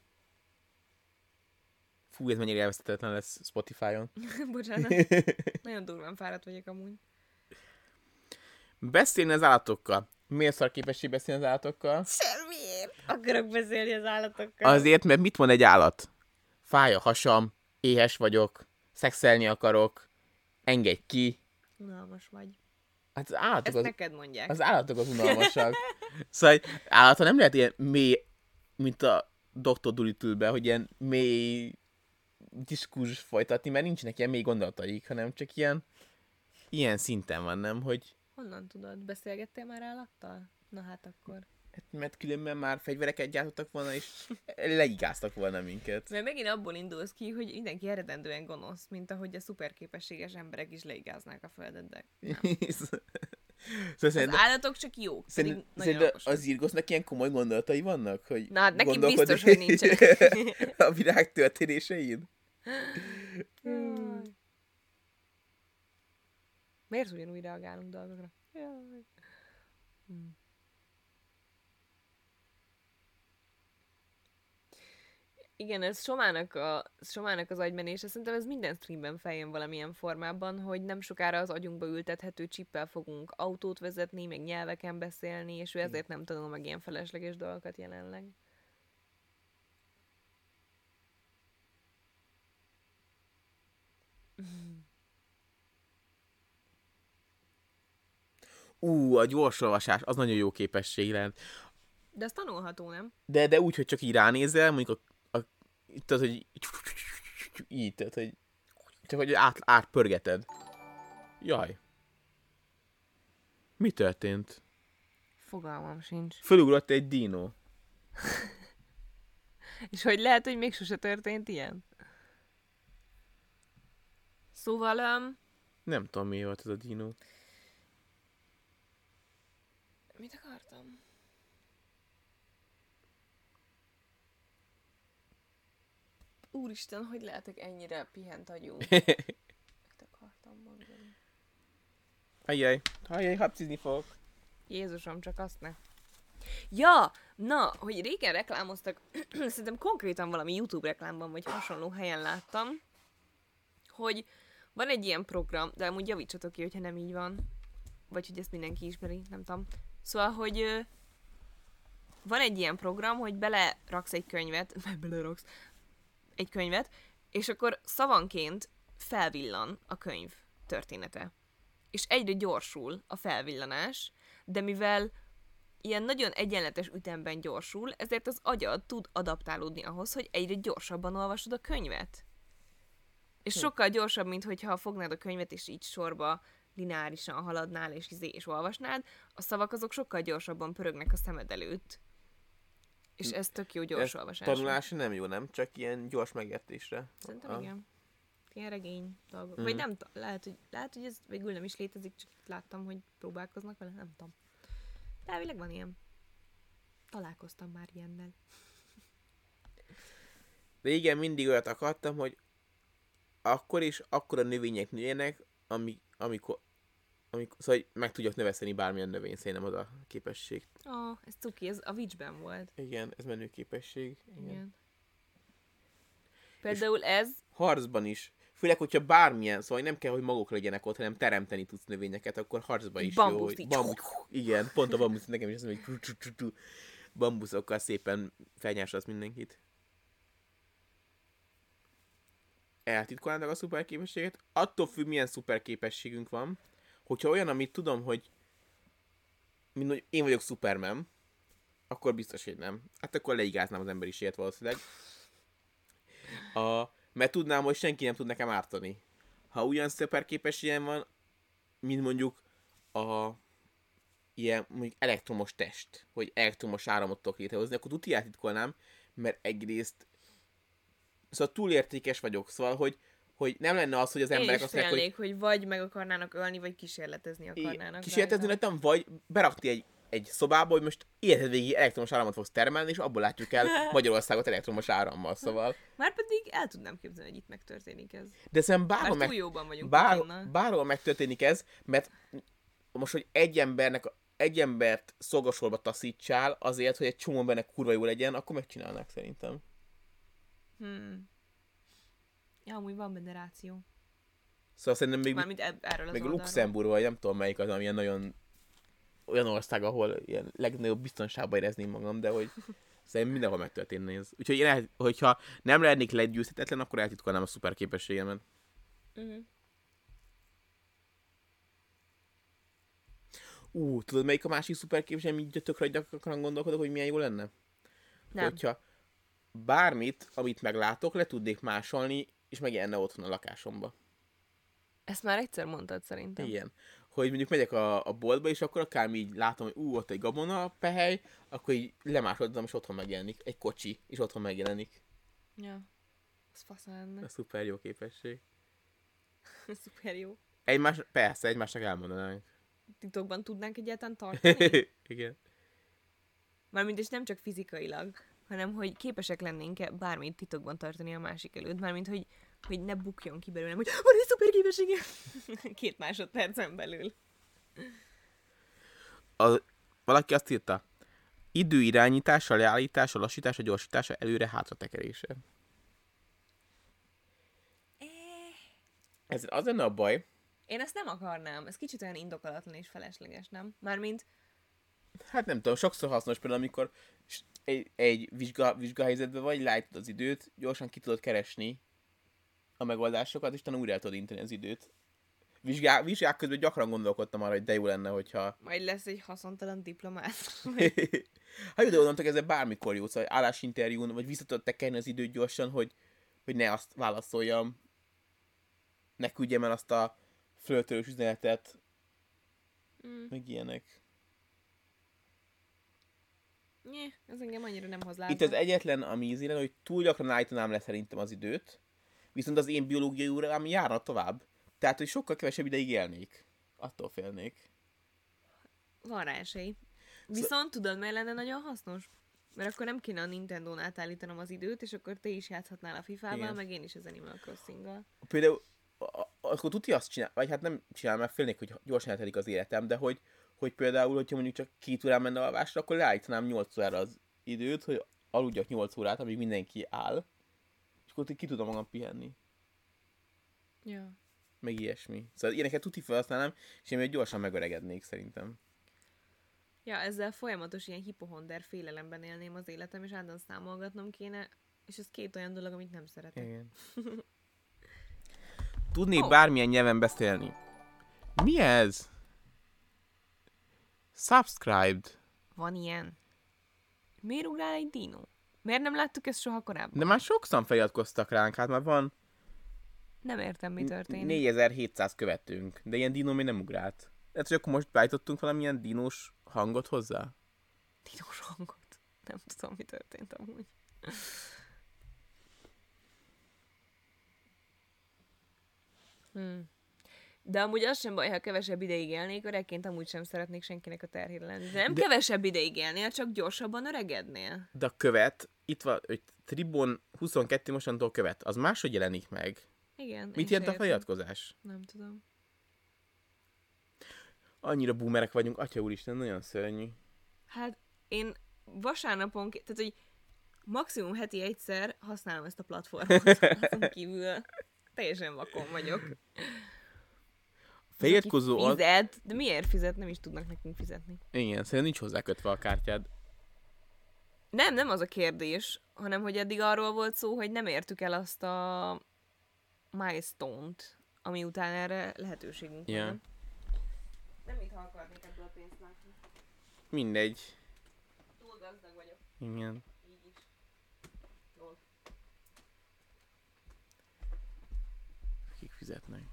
Fú, ez mennyire elvesztetetlen lesz Spotify-on. <laughs> Bocsánat, <laughs> nagyon durván fáradt vagyok amúgy. Beszélni az állatokkal. Miért szar képesség beszélni az állatokkal? Semmiért akarok beszélni az állatokkal. Azért, mert mit mond egy állat? Fáj a hasam, éhes vagyok, szexelni akarok, engedj ki. Unalmas vagy. Hát az állatok Ezt az, neked mondják. az, állatok az unalmasak. <laughs> szóval egy állata nem lehet ilyen mély, mint a Dr. Dolittle-be, hogy ilyen mély diskurzus folytatni, mert nincsenek ilyen mély gondolataik, hanem csak ilyen ilyen szinten van, nem? Hogy Honnan tudod? Beszélgettél már állattal? Na hát akkor. Hát, mert különben már fegyvereket gyártottak volna, és leigáztak volna minket. Mert megint abból indulsz ki, hogy mindenki eredendően gonosz, mint ahogy a szuperképességes emberek is leigáznák a földet, de <laughs> szóval az állatok csak jók, Szerint, okosak. az Irgosznak ilyen komoly gondolatai vannak? Hogy Na, hát neki biztos, hogy nincsenek. <laughs> a világ történésein? Jaj. Miért ugyanúgy reagálunk dolgokra? Jaj. Igen, ez Somának, a, Somának az agymenése. Szerintem ez minden streamben feljön valamilyen formában, hogy nem sokára az agyunkba ültethető csippel fogunk autót vezetni, meg nyelveken beszélni, és ő ezért nem tanul meg ilyen felesleges dolgokat jelenleg. Ú, a gyorsolvasás, az nagyon jó képesség lehet. De ez tanulható, nem? De, de úgy, hogy csak így ránézel, mondjuk a, a tudod, hogy így, tehát, hogy csak hogy át, átpörgeted. Jaj. Mi történt? Fogalmam sincs. Fölugrott egy dino. <laughs> És hogy lehet, hogy még sose történt ilyen? Szóval, um, Nem tudom, mi volt ez a dino. mit akartam? Úristen, hogy lehetek ennyire pihent agyú? <laughs> Mit akartam mondani? Ajjaj, ajjaj, hapcizni fogok. Jézusom, csak azt ne. Ja, na, hogy régen reklámoztak, <clears throat> szerintem konkrétan valami YouTube reklámban vagy hasonló helyen láttam, hogy van egy ilyen program, de amúgy javítsatok ki, hogyha nem így van, vagy hogy ezt mindenki ismeri, nem tudom. Szóval, hogy van egy ilyen program, hogy beleraksz egy könyvet, vagy <laughs> beleraksz egy könyvet, és akkor szavanként felvillan a könyv története. És egyre gyorsul a felvillanás, de mivel ilyen nagyon egyenletes ütemben gyorsul, ezért az agyad tud adaptálódni ahhoz, hogy egyre gyorsabban olvasod a könyvet. És sokkal gyorsabb, mint hogyha fognád a könyvet, és így sorba lineárisan haladnál, és, izé, és olvasnád, a szavak azok sokkal gyorsabban pörögnek a szemed előtt. És ez tök jó gyors Ez olvasás. Tanulásra nem jó, nem? Csak ilyen gyors megértésre. Szerintem Ah. igen. Ilyen regény dolgok. Mhm. Vagy nem lehet, hogy, lehet, hogy ez végül nem is létezik, csak láttam, hogy próbálkoznak vele, nem tudom. De elvileg van ilyen. Találkoztam már ilyennel. De igen, mindig olyat akartam, hogy akkor is akkor a növények nőjenek, ami, amikor, amikor, szóval meg tudjak növeszteni bármilyen növény, szerintem az a képesség. Ó, oh, ez cuki, ez a Witchben volt. Igen, ez menő képesség. Igen. Igen. Például ez, Harcban is. Főleg, hogyha bármilyen, szóval nem kell, hogy maguk legyenek ott, hanem teremteni tudsz növényeket, akkor harcban is Bambuszt jó. hogy. Bambusz, igen, pont a bambusz, nekem is azt mondja, hogy bambuszokkal szépen felnyársasz mindenkit. Eltitkolnának a szuperképességet? Attól függ, milyen szuperképességünk van. Hogyha olyan, amit tudom, hogy mint hogy én vagyok Superman, akkor biztos, hogy nem. Hát akkor leigáznám az emberiséget valószínűleg. A, mert tudnám, hogy senki nem tud nekem ártani. Ha ugyan szuperképességem van, mint mondjuk a ilyen mondjuk elektromos test, hogy elektromos áramot tudok létrehozni, akkor tuti eltitkolnám, mert egyrészt szóval túlértékes vagyok, szóval, hogy, hogy nem lenne az, hogy az én emberek is azt mondják, hogy hogy... vagy meg akarnának ölni, vagy kísérletezni akarnának. kísérletezni rajtam, vagy berakni egy, egy szobába, hogy most életed végig elektromos áramot fogsz termelni, és abból látjuk el <laughs> Magyarországot elektromos árammal, szóval. Már pedig el tudnám képzelni, hogy itt megtörténik ez. De szerintem bárhol, meg, jóban vagyunk bár, Putinnal. bárhol megtörténik ez, mert most, hogy egy embernek, egy embert szolgasorba taszítsál azért, hogy egy csomó embernek kurva jó legyen, akkor megcsinálnák szerintem. Hmm. Ja, amúgy van benne ráció. Szóval szerintem még, Mármint eb- erről az még oldalról. Luxemburg, vagy nem tudom melyik az, amilyen nagyon olyan ország, ahol ilyen legnagyobb biztonságban érezném magam, de hogy <laughs> szerintem mindenhol megtörténne ez. Úgyhogy én, el, hogyha nem lennék legyőzhetetlen, akkor eltitkolnám a szuper képességemet. Uh-huh. Ú, tudod melyik a másik szuper képesség, amit tökre gyakran gondolkodok, hogy milyen jó lenne? Nem. Hogyha bármit, amit meglátok, le tudnék másolni, és megjelenne otthon a lakásomba. Ezt már egyszer mondtad szerintem. Igen. Hogy mondjuk megyek a, a boltba, és akkor akármi így látom, hogy ú, ott egy gabona pehely, akkor így lemásodom, és otthon megjelenik. Egy kocsi, és otthon megjelenik. Ja. Az fasz lenne. Ez szuper jó képesség. <laughs> Szuper jó. Egymás, persze, egymásnak elmondanánk. Titokban tudnánk egyáltalán <laughs> tartani? Igen. Mármint és nem csak fizikailag, hanem hogy képesek lennénk-e bármit titokban tartani a másik előtt. Mármint, hogy, hogy ne bukjon ki belőlem, hogy van egy szuper képessége! <laughs> Két másodpercen belül. A, valaki azt írta, Időirányítása, leállítása, lassítása, gyorsítása, előre, hátra tekerése. Ez az lenne a baj, Én ezt nem akarnám. Ez kicsit olyan indokolatlan és felesleges, nem? Mármint, hát nem tudom, sokszor hasznos például, amikor egy, egy vizsga, vizsgahelyzetben vagy, látod az időt, gyorsan ki tudod keresni a megoldásokat, és utána újra tudod inteni az időt. Vizsgá, vizsgák közben gyakran gondolkodtam arra, hogy de jó lenne, hogyha... <laughs> majd lesz egy haszontalan diplomát. <laughs> ha jó, de gondoltak, ezzel bármikor jó, szóval állásinterjún, vagy vissza tudod tekerni az időt gyorsan, hogy, hogy ne azt válaszoljam, ne küldjem el azt a flörtölős üzenetet, Mm. meg ilyenek. Nye, ez engem annyira nem hoz Itt az egyetlen, ami ízi lenne, hogy túl gyakran állítanám le szerintem az időt, viszont az én biológiai órám járna tovább. Tehát, hogy sokkal kevesebb ideig élnék. Attól félnék. Van rá esély. Viszont tudod, mely lenne nagyon hasznos? Mert akkor nem kéne a Nintendo-n átállítanom az időt, és akkor te is játszhatnál a FIFA-val, meg én is az Animal Crossing-gal. Például, akkor tudja azt csinál, vagy hát nem csinál, mert félnék, hogy gyorsan eltelik az életem, de hogy, hogy például, hogyha mondjuk csak két órán menne alvásra, akkor leállítanám 8 órára az időt, hogy aludjak 8 órát, amíg mindenki áll, és akkor ki tudom magam pihenni. Ja. meg ilyesmi. Szóval ilyeneket tuti felhasználnám, és én még gyorsan megöregednék szerintem. Ja, ezzel folyamatos ilyen hipohonder félelemben élném az életem, és állandóan számolgatnom kéne, és ez két olyan dolog, amit nem szeretek. Igen. <laughs> Tudnék Ó. bármilyen nyelven beszélni. Mi ez? Subscribed. Van ilyen. Miért ugrál egy dino? Miért nem láttuk ezt soha korábban? De már sokszor feliratkoztak ránk, hát már van Nem értem, mi történik. 4700 követőnk, de ilyen dino még nem ugrált. Hát, hogy akkor most beállítottunk valamilyen dinós hangot hozzá? Dinos hangot. Nem tudom, mi történt amúgy. Hmm. De amúgy az sem baj, ha kevesebb ideig élnék, öregként amúgy sem szeretnék senkinek a terhére lenni. De nem De- kevesebb ideig élnél, csak gyorsabban öregednél. De a követ, itt van, hogy Tribon 22 mostantól követ, az máshogy jelenik meg. Igen. Mit jelent a feliratkozás? Nem tudom. Annyira boomerek vagyunk, atya úristen, nagyon szörnyű. Hát én vasárnapon, tehát hogy maximum heti egyszer használom ezt a platformot. <laughs> Azon kívül teljesen vakon vagyok. Feliratkozó az... fizet, de miért fizet? Nem is tudnak nekünk fizetni. Igen, szerintem nincs hozzá kötve a kártyád. Nem, nem az a kérdés, hanem hogy eddig arról volt szó, hogy nem értük el azt a milestone-t, ami után erre lehetőségünk Ja. van. Nem mit akarnék ebből a pénzt látni. Mindegy. Túl gazdag vagyok, Igen. így is. Jól. Kik fizetnek.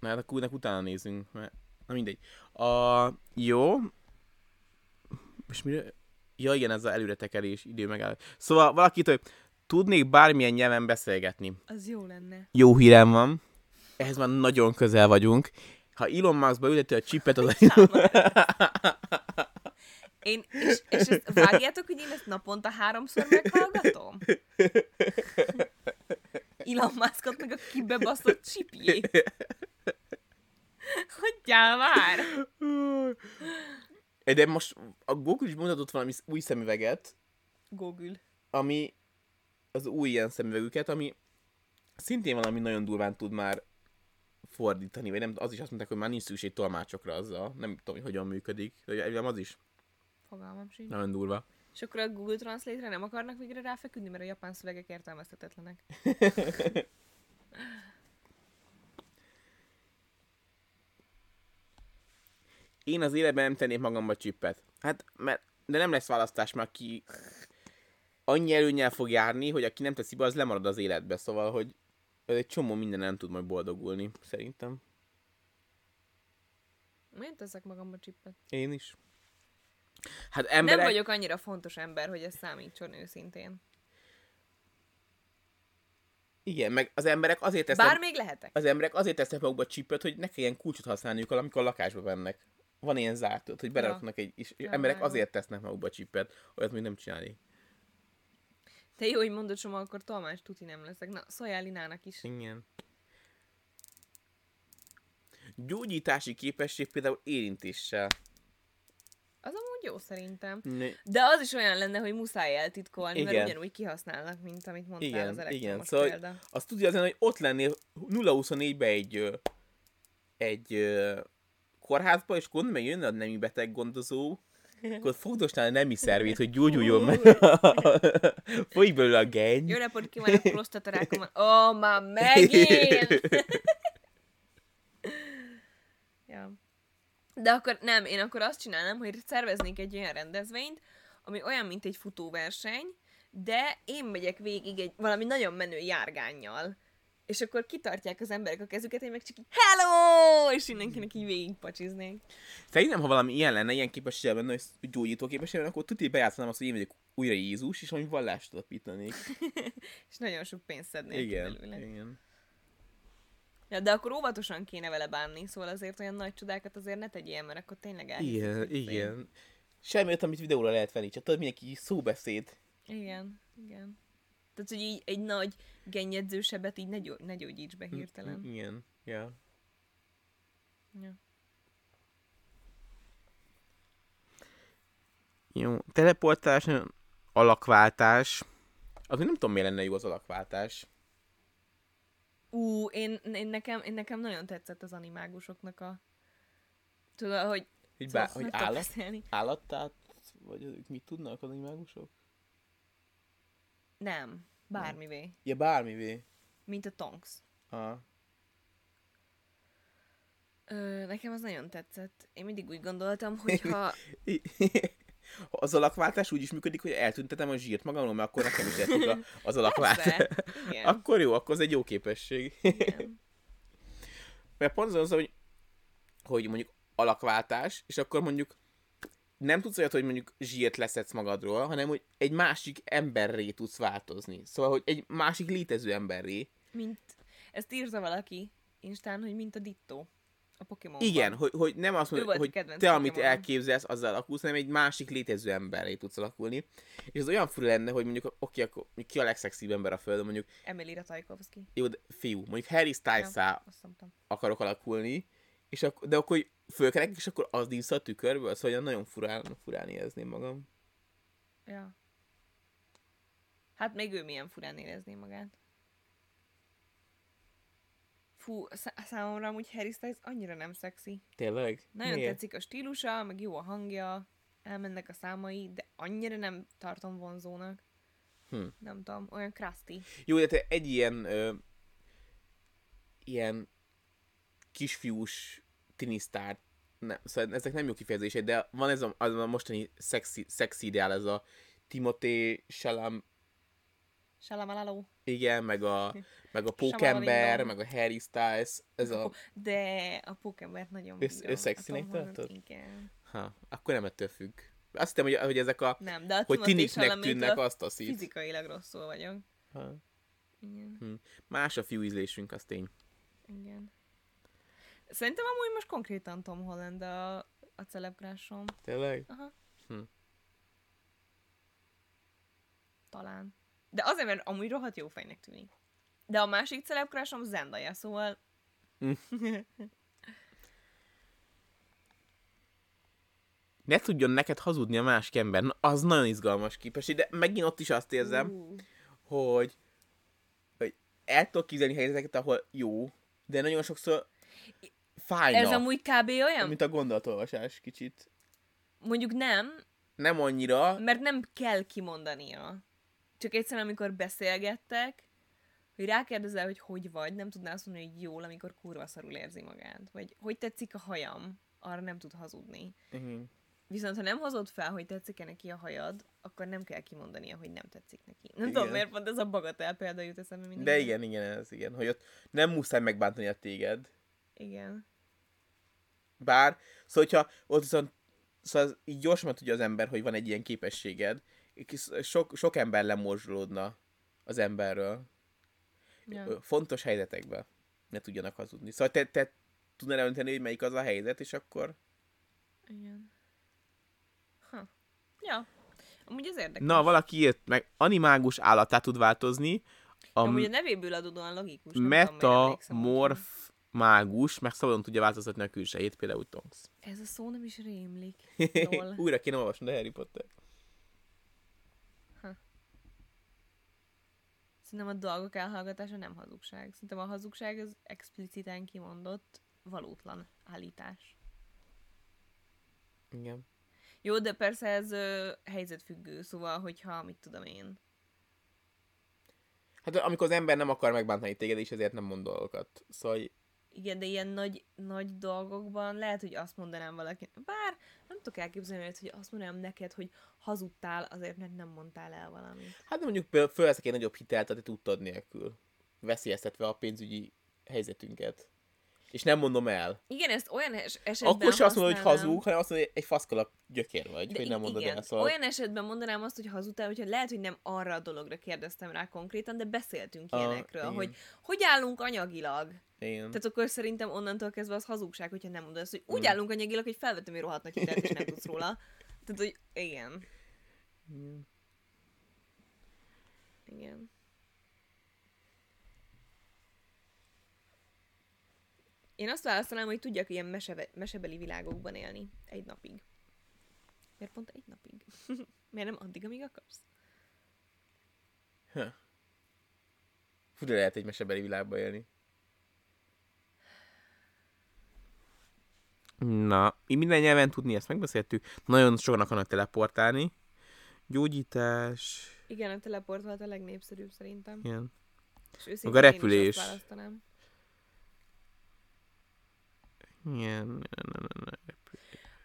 Na hát akkor utána nézünk, mert... Na mindegy. A... Jó. Most mire... Ja igen, ez az előretekerés, idő megáll. Szóval valakit, hogy tudnék bármilyen nyelven beszélgetni. Az jó lenne. Jó hírem van. Ehhez már nagyon közel vagyunk. Ha Elon Musk beülteti a csipet, az Én, és, és ezt vágjátok, hogy én ezt naponta háromszor meghallgatom? <laughs> Elon Muskot meg a kibebaszott csipjét. Hagyjál <laughs> már! De most a Google is mutatott valami új szemüveget, Google. ami az új ilyen szemüvegüket, ami szintén valami nagyon durván tud már fordítani, vagy nem, az is azt mondták, hogy már nincs szükség tolmácsokra azzal. Nem tudom, hogy hogyan működik, de az is Fogalmam sincs. nagyon durva. És akkor a Google Translate-re nem akarnak végre ráfeküdni, mert a japán szövegek értelmezhetetlenek. <laughs> Én az életben nem tennék magamba csippet. Hát, mert, de nem lesz választás, mert aki annyi előnyel fog járni, hogy aki nem teszi be, az lemarad az életbe, szóval, hogy ez egy csomó minden nem tud majd boldogulni, szerintem. Miért teszek magamba csippet? Én is. Hát emberek... Nem vagyok annyira fontos ember, hogy ez számítson őszintén. Igen, meg az emberek azért tesznek, Bár még lehetek. az emberek azért tesznek magukba csipet, hogy ne kelljen kulcsot használniuk, amikor a lakásba vennek. Van ilyen zárt, hogy beraknak egy, és Ja, emberek azért tesznek magukba csipet, olyat még nem csinálni. Te jó, hogy mondod, Soma, akkor tolmács tuti nem leszek. Na, szóljál Linának is. Igen. Gyógyítási képesség például érintéssel. Amúgy jó szerintem. Ne- De az is olyan lenne, hogy muszáj eltitkolni, mert Igen. ugyanúgy kihasználnak, mint amit mondtál Igen, az igen. elektromos Szóval példa. azt tudja azért, hogy ott lennél 0-24-be egy, egy kórházba, és gond meg jönne a nemi beteg gondozó, akkor fogdosnál a nemi szervét, hogy gyógyuljon meg. <laughs> Folyik belőle a genny. Jó napot kívánok, <laughs> prostatarákom. Ó, oh, már megint! <laughs> ja. De akkor nem, én akkor azt csinálnám, hogy szerveznék egy olyan rendezvényt, ami olyan, mint egy futóverseny, de én megyek végig egy valami nagyon menő járgánnyal. És akkor kitartják az emberek a kezüket, én meg csak így hello! És mindenkinek így végigpacsiznék. Szerintem, ha valami ilyen lenne, ilyen képessége lenne, hogy gyógyító képessége lenne, akkor tuti bejátszanám azt, hogy én vagyok újra Jézus, és valami vallást alapítanék. <laughs> És nagyon sok pénzt szednék Igen, belőle. igen. Ja, de akkor óvatosan kéne vele bánni, szóval azért olyan nagy csodákat azért ne tegyél, mert akkor tényleg elhiszik, Igen, izé- igen. Semmi olyat, amit videóra lehet venni, csak tudod, mindenki szóbeszéd. Igen, igen. Tehát, hogy így egy nagy gennyedzősebet így ne, gyó- ne gyógyíts be hirtelen. Igen, ja. Ja. Jó, teleportálás, alakváltás. Az nem tudom, miért lenne jó az alakváltás. Ú, én, én, nekem, én nekem nagyon tetszett az animágusoknak a... Tudod, hogy... Hogy, szóval bá, hogy meg tudok állat, beszélni. állattát, vagy ők mit tudnak az animágusok? Nem, bármivé. Ja, bármivé. Mint a Tonks. Ah. Ö, nekem az nagyon tetszett. Én mindig úgy gondoltam, hogy ha... <laughs> Az alakváltás úgy is működik, hogy eltüntetem a zsírt magamról, mert akkor nekem is tetszik a- az alakváltás. Akkor jó, akkor az egy jó képesség. igen. Mert pont az az, hogy, hogy mondjuk alakváltás, és akkor mondjuk nem tudsz olyat, hogy mondjuk zsírt leszedsz magadról, hanem hogy egy másik emberré tudsz változni. Szóval, hogy egy másik létező emberré. Mint... Ezt írta valaki Instán, hogy mint a Ditto. A Pokémon. Igen, hogy, hogy nem azt mondod, hogy te, amit Pokémonom. elképzelsz, azzal alakulsz, hanem egy másik létező emberré tudsz alakulni. És ez olyan fura lenne, hogy mondjuk, oké, akkor ki a legszexibb ember a földön, mondjuk, Emily Ratajkowski. jó, de fiú, mondjuk Harry styles Ja, akarok alakulni, és ak- de akkor hogy fölkelek, és akkor az dísz a tükörből, szóval nagyon furán, furán érezném magam. Ja. Hát még ő milyen furán érezné magát. Fú, szá- számomra amúgy Harry Styles annyira nem szexi. Tényleg? Nagyon Miért? tetszik a stílusa, meg jó a hangja, elmennek a számai, de annyira nem tartom vonzónak. Hm. Nem tudom, olyan krusty. Jó, de te egy ilyen ö, ilyen kisfiús tinisztár, ne, szóval ezek nem jó kifejezések, de van ez a, az a mostani szexi, szexi ideál, ez a Timothée Chalamet, Salamalaló. igen, meg a, <laughs> meg a Pókember, meg a Harry Styles, ez a... <laughs> De a Pokémon nagyon összexinek A Tom Holland- tartod? Igen. Ha, akkor nem ettől függ. Azt hiszem, hogy, hogy ezek a... Nem, de a hogy tiniknek tűnnek, azt a szít. Fizikailag rosszul vagyok. Ha. Igen. Hm. Más a fiú ízlésünk, az tény. Igen. Szerintem amúgy most konkrétan Tom Holland a, a celebrásom. Tényleg? Aha. Hm. Talán. De azért, mert amúgy rohadt jó fejnek tűnik. De a másik celebrásom Zendaya, szóval... Hm. <laughs> Ne tudjon neked hazudni a másik ember. Na, az nagyon izgalmas képesség, de megint ott is azt érzem, Ú, hogy, hogy el tudok képzelni helyzeteket, ahol jó, de nagyon sokszor fájna, Ez amúgy kb. olyan? mint a gondolatolvasás kicsit. Mondjuk nem, Nem annyira, mert nem kell kimondania. Csak egyszerűen, amikor beszélgettek, hogy rákérdezel, hogy hogy vagy, nem tudná azt mondani, hogy jól, amikor kurva szarul érzi magát. Vagy hogy tetszik a hajam, arra nem tud hazudni. Mhm. Viszont ha nem hozod fel, hogy tetszik-e neki a hajad, akkor nem kell kimondania, hogy nem tetszik neki. Nem Igen. tudom, miért pont ez a bagatel példa jut eszembe mindig. de igen, igen, ez igen, hogy ott nem muszáj megbántani a téged. Igen. Bár, szóval, hogyha ott viszont szóval így gyorsan tudja az ember, hogy van egy ilyen képességed, sok, sok ember lemorzsolódna az emberről. Ja. Fontos helyzetekben ne tudjanak hazudni. Szóval te, te tudnál elönteni, hogy melyik az a helyzet, és akkor... Igen. Ha. Ja. Amúgy ez érdekes. Na, valaki írt meg, animágus állattá tud változni. A Amúgy a nevéből adódóan logikus. úgy, metamorf mágus, meg szabadon tudja változtatni a külsejét, például Tonks. Ez a szó nem is rémlik. <laughs> Újra kéne olvasni a Harry Potter. Szerintem a dolgok elhallgatása nem hazugság. Szerintem a hazugság az expliciten kimondott, valótlan állítás. Igen. Jó, de persze ez ö, helyzetfüggő, szóval, hogyha, mit tudom én. Hát amikor az ember nem akar megbántani téged, és ezért nem mond dolgokat. Szóval Igen, de ilyen nagy, nagy dolgokban lehet, hogy azt mondanám valaki. Bár nem tudok elképzelni, hogy azt mondanám neked, hogy hazudtál azért, mert nem mondtál el valamit. Hát mondjuk fölveszek egy nagyobb hitelt, tehát tudtad nélkül. Veszélyeztetve a pénzügyi helyzetünket. És nem mondom el. Igen, ezt olyan es- esetben Akkor sem azt mondod, hogy hazug, hanem azt mondod, hogy egy faszkalap gyökér vagy, De hogy nem mondod igen, el. Szóval... Olyan esetben mondanám azt, hogy hazudtál, hogyha lehet, hogy nem arra a dologra kérdeztem rá konkrétan, de beszéltünk Ah, ilyenekről, igen. hogy hogy állunk anyagilag. Igen. Tehát akkor szerintem onnantól kezdve az hazugság, hogyha nem mondod azt, hogy úgy Hmm. állunk anyagilag, hogy felvettem egy rohadt nagy hitelt, és nem tudsz róla. <laughs> Tehát, hogy igen. Igen. Igen. Én azt választanám, hogy tudjak ilyen meseve, mesebeli világokban élni egy napig. Miért pont egy napig? <laughs> Miért nem addig, amíg akarsz? Fú, de lehet egy mesebeli világba élni. Na, minden nyelven tudni, ezt megbeszéltük. Nagyon sokan akarnak teleportálni. Gyógyítás, Igen, a teleport volt a legnépszerűbb szerintem. ilyen. És őszintén Maga én is repülés. azt választanám. Ilyen,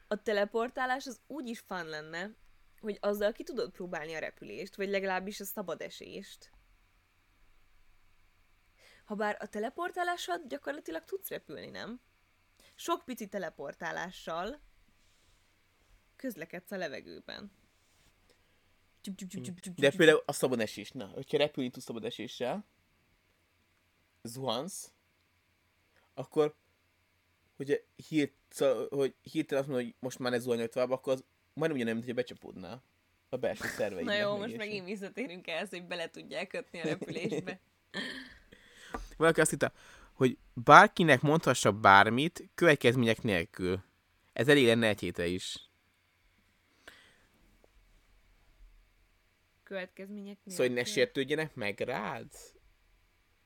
A teleportálás az úgy is fun lenne, hogy azzal ki tudod próbálni a repülést, vagy legalábbis a szabad esést. Habár a teleportálással gyakorlatilag tudsz repülni, nem? Sok pici teleportálással közlekedsz a levegőben. De például a szabad esés. Na, hogyha repülni tudsz szabad eséssel, zuhansz, akkor hogyha hírt, szóval, hogy hirtelen azt mondod, hogy most már ne zuhanj tovább, akkor az majdnem ugyanolyan, mint hogy becsapódnál a belső szerveidnek. Na jó, meg most megint visszatérünk ehhez, hogy bele tudják kötni a repülésbe. <laughs> Valaki azt hitte, hogy bárkinek mondhassa bármit, következmények nélkül. Ez elég lenne egy hétre is. Következmények Szóval, hogy ne nélkül. sértődjenek meg rád?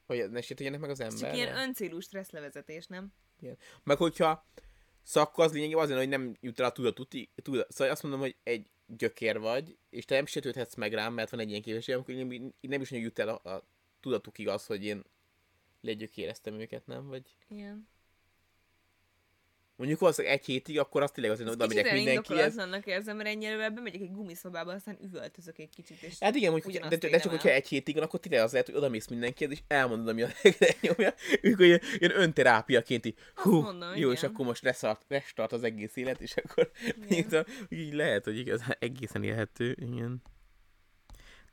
Hogy ne sértődjenek meg az Ez Csak ilyen öncélú stresszlevezetés, nem? Meg hogyha szakka az lényegében az lenne, hogy nem jut el a tudatuti, tudat. Szóval azt mondom, hogy egy gyökér vagy, és te nem sértődhetsz meg rám, mert van egy ilyen képességem, akkor én nem is jut el a, a tudatukig az, hogy én legyökéreztem őket, nem? Vagy Igen. Mondjuk valószínűleg egy hétig, akkor azt tényleg azért Ez oda megyek olyan mindenkihez. indokolatlannak érzem, mert ennyire bemegyek egy gumiszobába, aztán üvöltözök egy kicsit, és Hát igen, mondjuk, de, de, csak el. hogyha egy hétig van, akkor tényleg az lehet, hogy oda mész mindenkihez, és elmondod, ami a <laughs> legnyomja. Ők olyan, ilyen önterápiaként így, hú, mondom, jó, és igen. akkor most restart, restart az egész élet, és akkor <laughs> így, így lehet, hogy igazán egészen élhető, igen.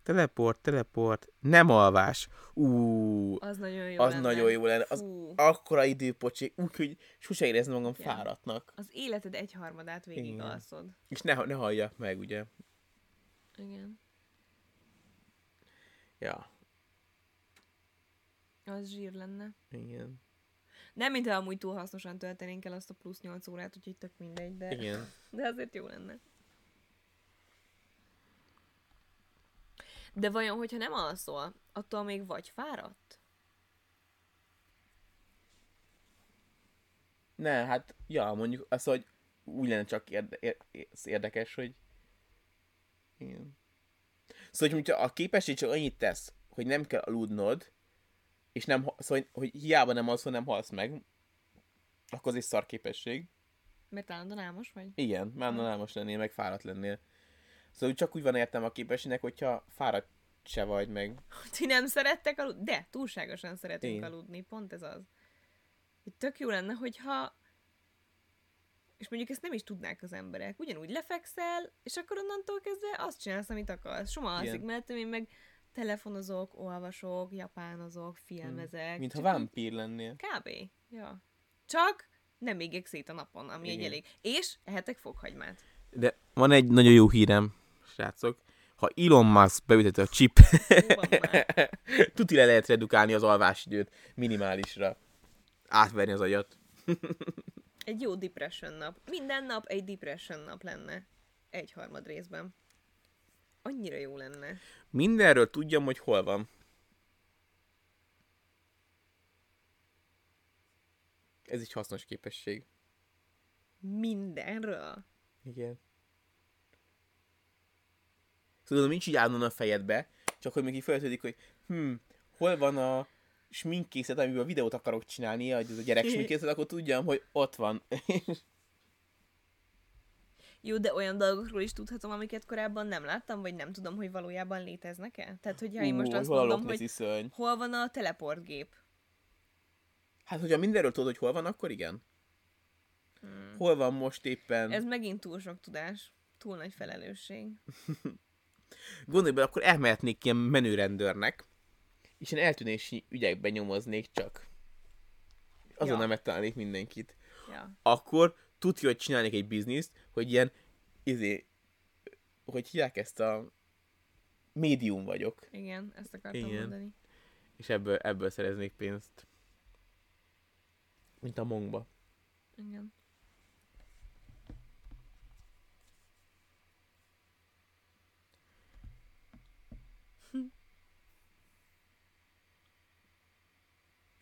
Teleport, teleport, nem alvás. Ú, az nagyon jó az lenne. nagyon jó lenne. Az Fú, akkora időpocsi, úgyhogy sose érezni magam Igen. fáradtnak. az életed egyharmadát végig Igen. alszod. És ne, ne halljak meg, ugye. Igen. Ja, Az zsír lenne. igen. Nem, mintha amúgy túl hasznosan töltenénk el azt a plusz 8 órát, úgyhogy tök mindegy, de, Igen. <laughs> de azért jó lenne. De vajon, hogyha nem alszol, attól még vagy fáradt? Ne, hát, ja, mondjuk az, hogy úgy lenne csak érde, érdekes, hogy igen. Szóval, hogyha a képesség csak annyit tesz, hogy nem kell aludnod, és nem, szóval, hogy hiába nem alszol, nem halsz meg, akkor az egy szar képesség. Mert állandóan álmos vagy? Igen, már Aha. álmos lennél, meg fáradt lennél. Szóval csak úgy van értem a képességnek, hogyha fáradt se vagy meg. Ti nem szerettek aludni? De, túlságosan szeretünk Én. aludni, pont ez az. Itt tök jó lenne, hogyha és mondjuk ezt nem is tudnák az emberek. Ugyanúgy lefekszel, és akkor onnantól kezdve azt csinálsz, amit akarsz. Soma alszik mellettem, én meg telefonozok, olvasok, japánozok, filmezek. Mintha Csak vámpír lennél. Kb. Ja. Csak nem égek szét a napon, ami egy Igen. elég. És ehetek fokhagymát. De van egy nagyon jó hírem, srácok. Ha Elon Musk beüteti a chip, tuti le lehet redukálni az alvásidőt minimálisra. átverni az agyat. Egy jó depression nap. Minden nap egy depression nap lenne. Egy harmad részben. Annyira jó lenne. Mindenről tudjam, hogy hol van. Ez egy hasznos képesség. Mindenről. Igen. Tudom, nincs így állandóan a fejedbe, csak hogy még így feltődik, hogy hm, hol van a sminkkészlet, amiben videót akarok csinálni, hogy ez a gyerek sminkkészlet, akkor tudjam, hogy ott van. <laughs> Jó, de olyan dolgokról is tudhatom, amiket korábban nem láttam, vagy nem tudom, hogy valójában léteznek-e? Tehát, hogyha én most Ú, azt hol a mondom, hogy szörny? hol van a teleportgép? Hát, hogyha mindenről tudod, hogy hol van, akkor igen. Hmm. Hol van most éppen? Ez megint túl sok tudás. Túl nagy felelősség. <laughs> Gondolj bele, akkor elmehetnék ilyen menőrendőrnek, és ilyen eltűnési ügyekben nyomoznék csak. Azon Ja. nem megtalálnék mindenkit. Ja. Akkor tudja, hogy csinálnék egy bizniszt, hogy ilyen, izé, hogy hívják ezt a médium vagyok, Igen, ezt akartam Igen. mondani. és ebből, ebből szereznék pénzt. Mint a mongba. Igen.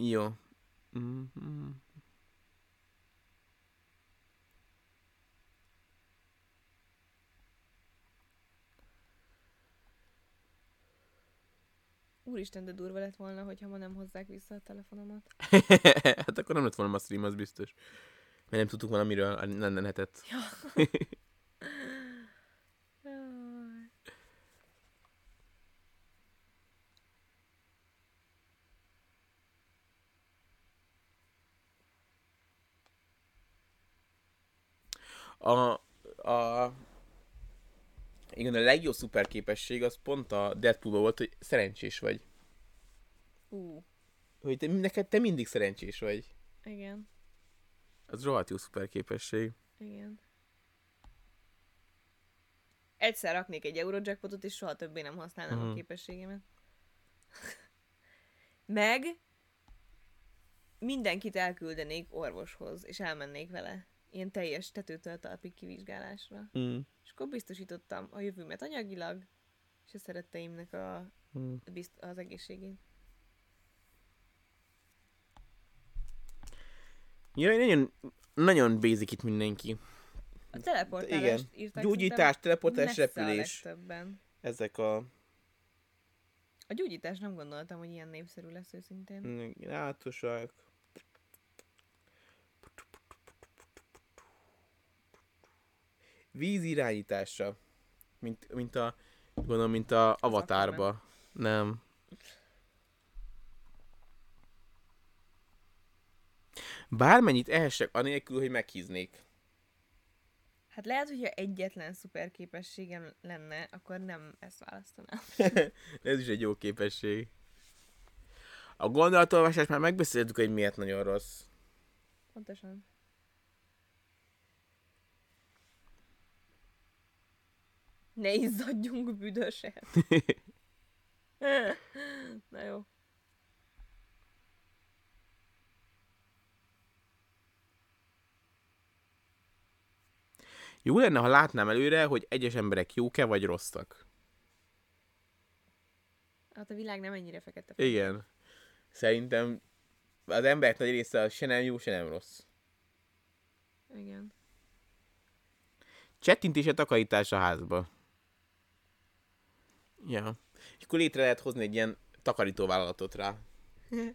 Jó. Mm-hmm. Úristen, de durva lett volna, hogyha ma nem hozzák vissza a telefonomat. <laughs> hát akkor nem lett volna ma stream, az biztos. Mert nem tudtuk valamiről a lenne hetet. Ja. <laughs> A, a, igen, a legjobb szuperképesség az pont a Deadpool volt, hogy szerencsés vagy. Ú, Hogy te, neked te mindig szerencsés vagy. igen, Az rohadt jó szuperképesség. igen. Egyszer raknék egy Eurojackpotot, és soha többé nem használnám Mhm. a képességemet. <laughs> Meg mindenkit elküldenék orvoshoz, és elmennék vele. Ilyen teljes tetőtől talpig kivizsgálásra. Mm. És akkor biztosítottam a jövőmet anyagilag, és a szeretteimnek a, Mm. bizt- az egészségét. Ja, nagyon, nagyon basic itt mindenki. A teleportálást írták Gyógyítás, teleportálás, a repülés. legtöbben. Ezek a... A gyógyítás nem gondoltam, hogy ilyen népszerű lesz őszintén. Látosak. Víz irányítása. Mint, mint a... Gondolom, mint a avatárba. Nem. Bármennyit ehessek anélkül, hogy meghíznék. Hát lehet, hogyha egyetlen szuper képességem lenne, akkor nem ezt választanám. <laughs> Ez is egy jó képesség. A gondolatolvasást már megbeszéltük, hogy miért nagyon rossz. Pontosan. Ne izzadjunk büdöset. Na jó. Jó lenne, ha látnám előre, hogy egyes emberek jók-e vagy rosszak. Hát a világ nem ennyire fekete. Igen. Szerintem az emberek nagy része se nem jó, se nem rossz. Igen. Csettintés a takarítás a házba. Ja. És akkor létre lehet hozni egy ilyen takarítóvállalatot rá. <laughs>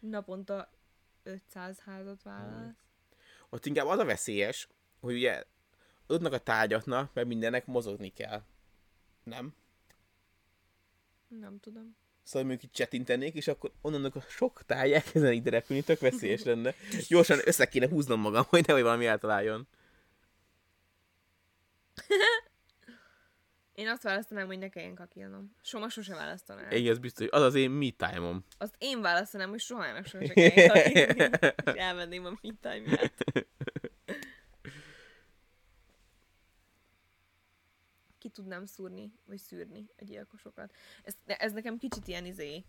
Naponta 500 házat válasz. Ott inkább az a veszélyes, hogy ugye adnak a tárgyatnak, mert mindennek mozogni kell. Nem? Nem tudom. Szóval mondjuk itt csetintenék, és akkor onnan a sok táj elkezdenek ide repülni, tök veszélyes <laughs> lenne. Gyorsan össze kéne húznom magam, hogy nehogy valami eltaláljon. <laughs> Én azt választanám, hogy ne kelljen kakilnom. Soma sose választanám. Igen, ez biztos, az az én me time-om. Azt én választanám, hogy soha nem sose kelljen kakilnom. És <laughs> elvenném a me time-ját. Ki tudnám szúrni, vagy szűrni a gyilkosokat. Ez, ez nekem kicsit ilyen izé,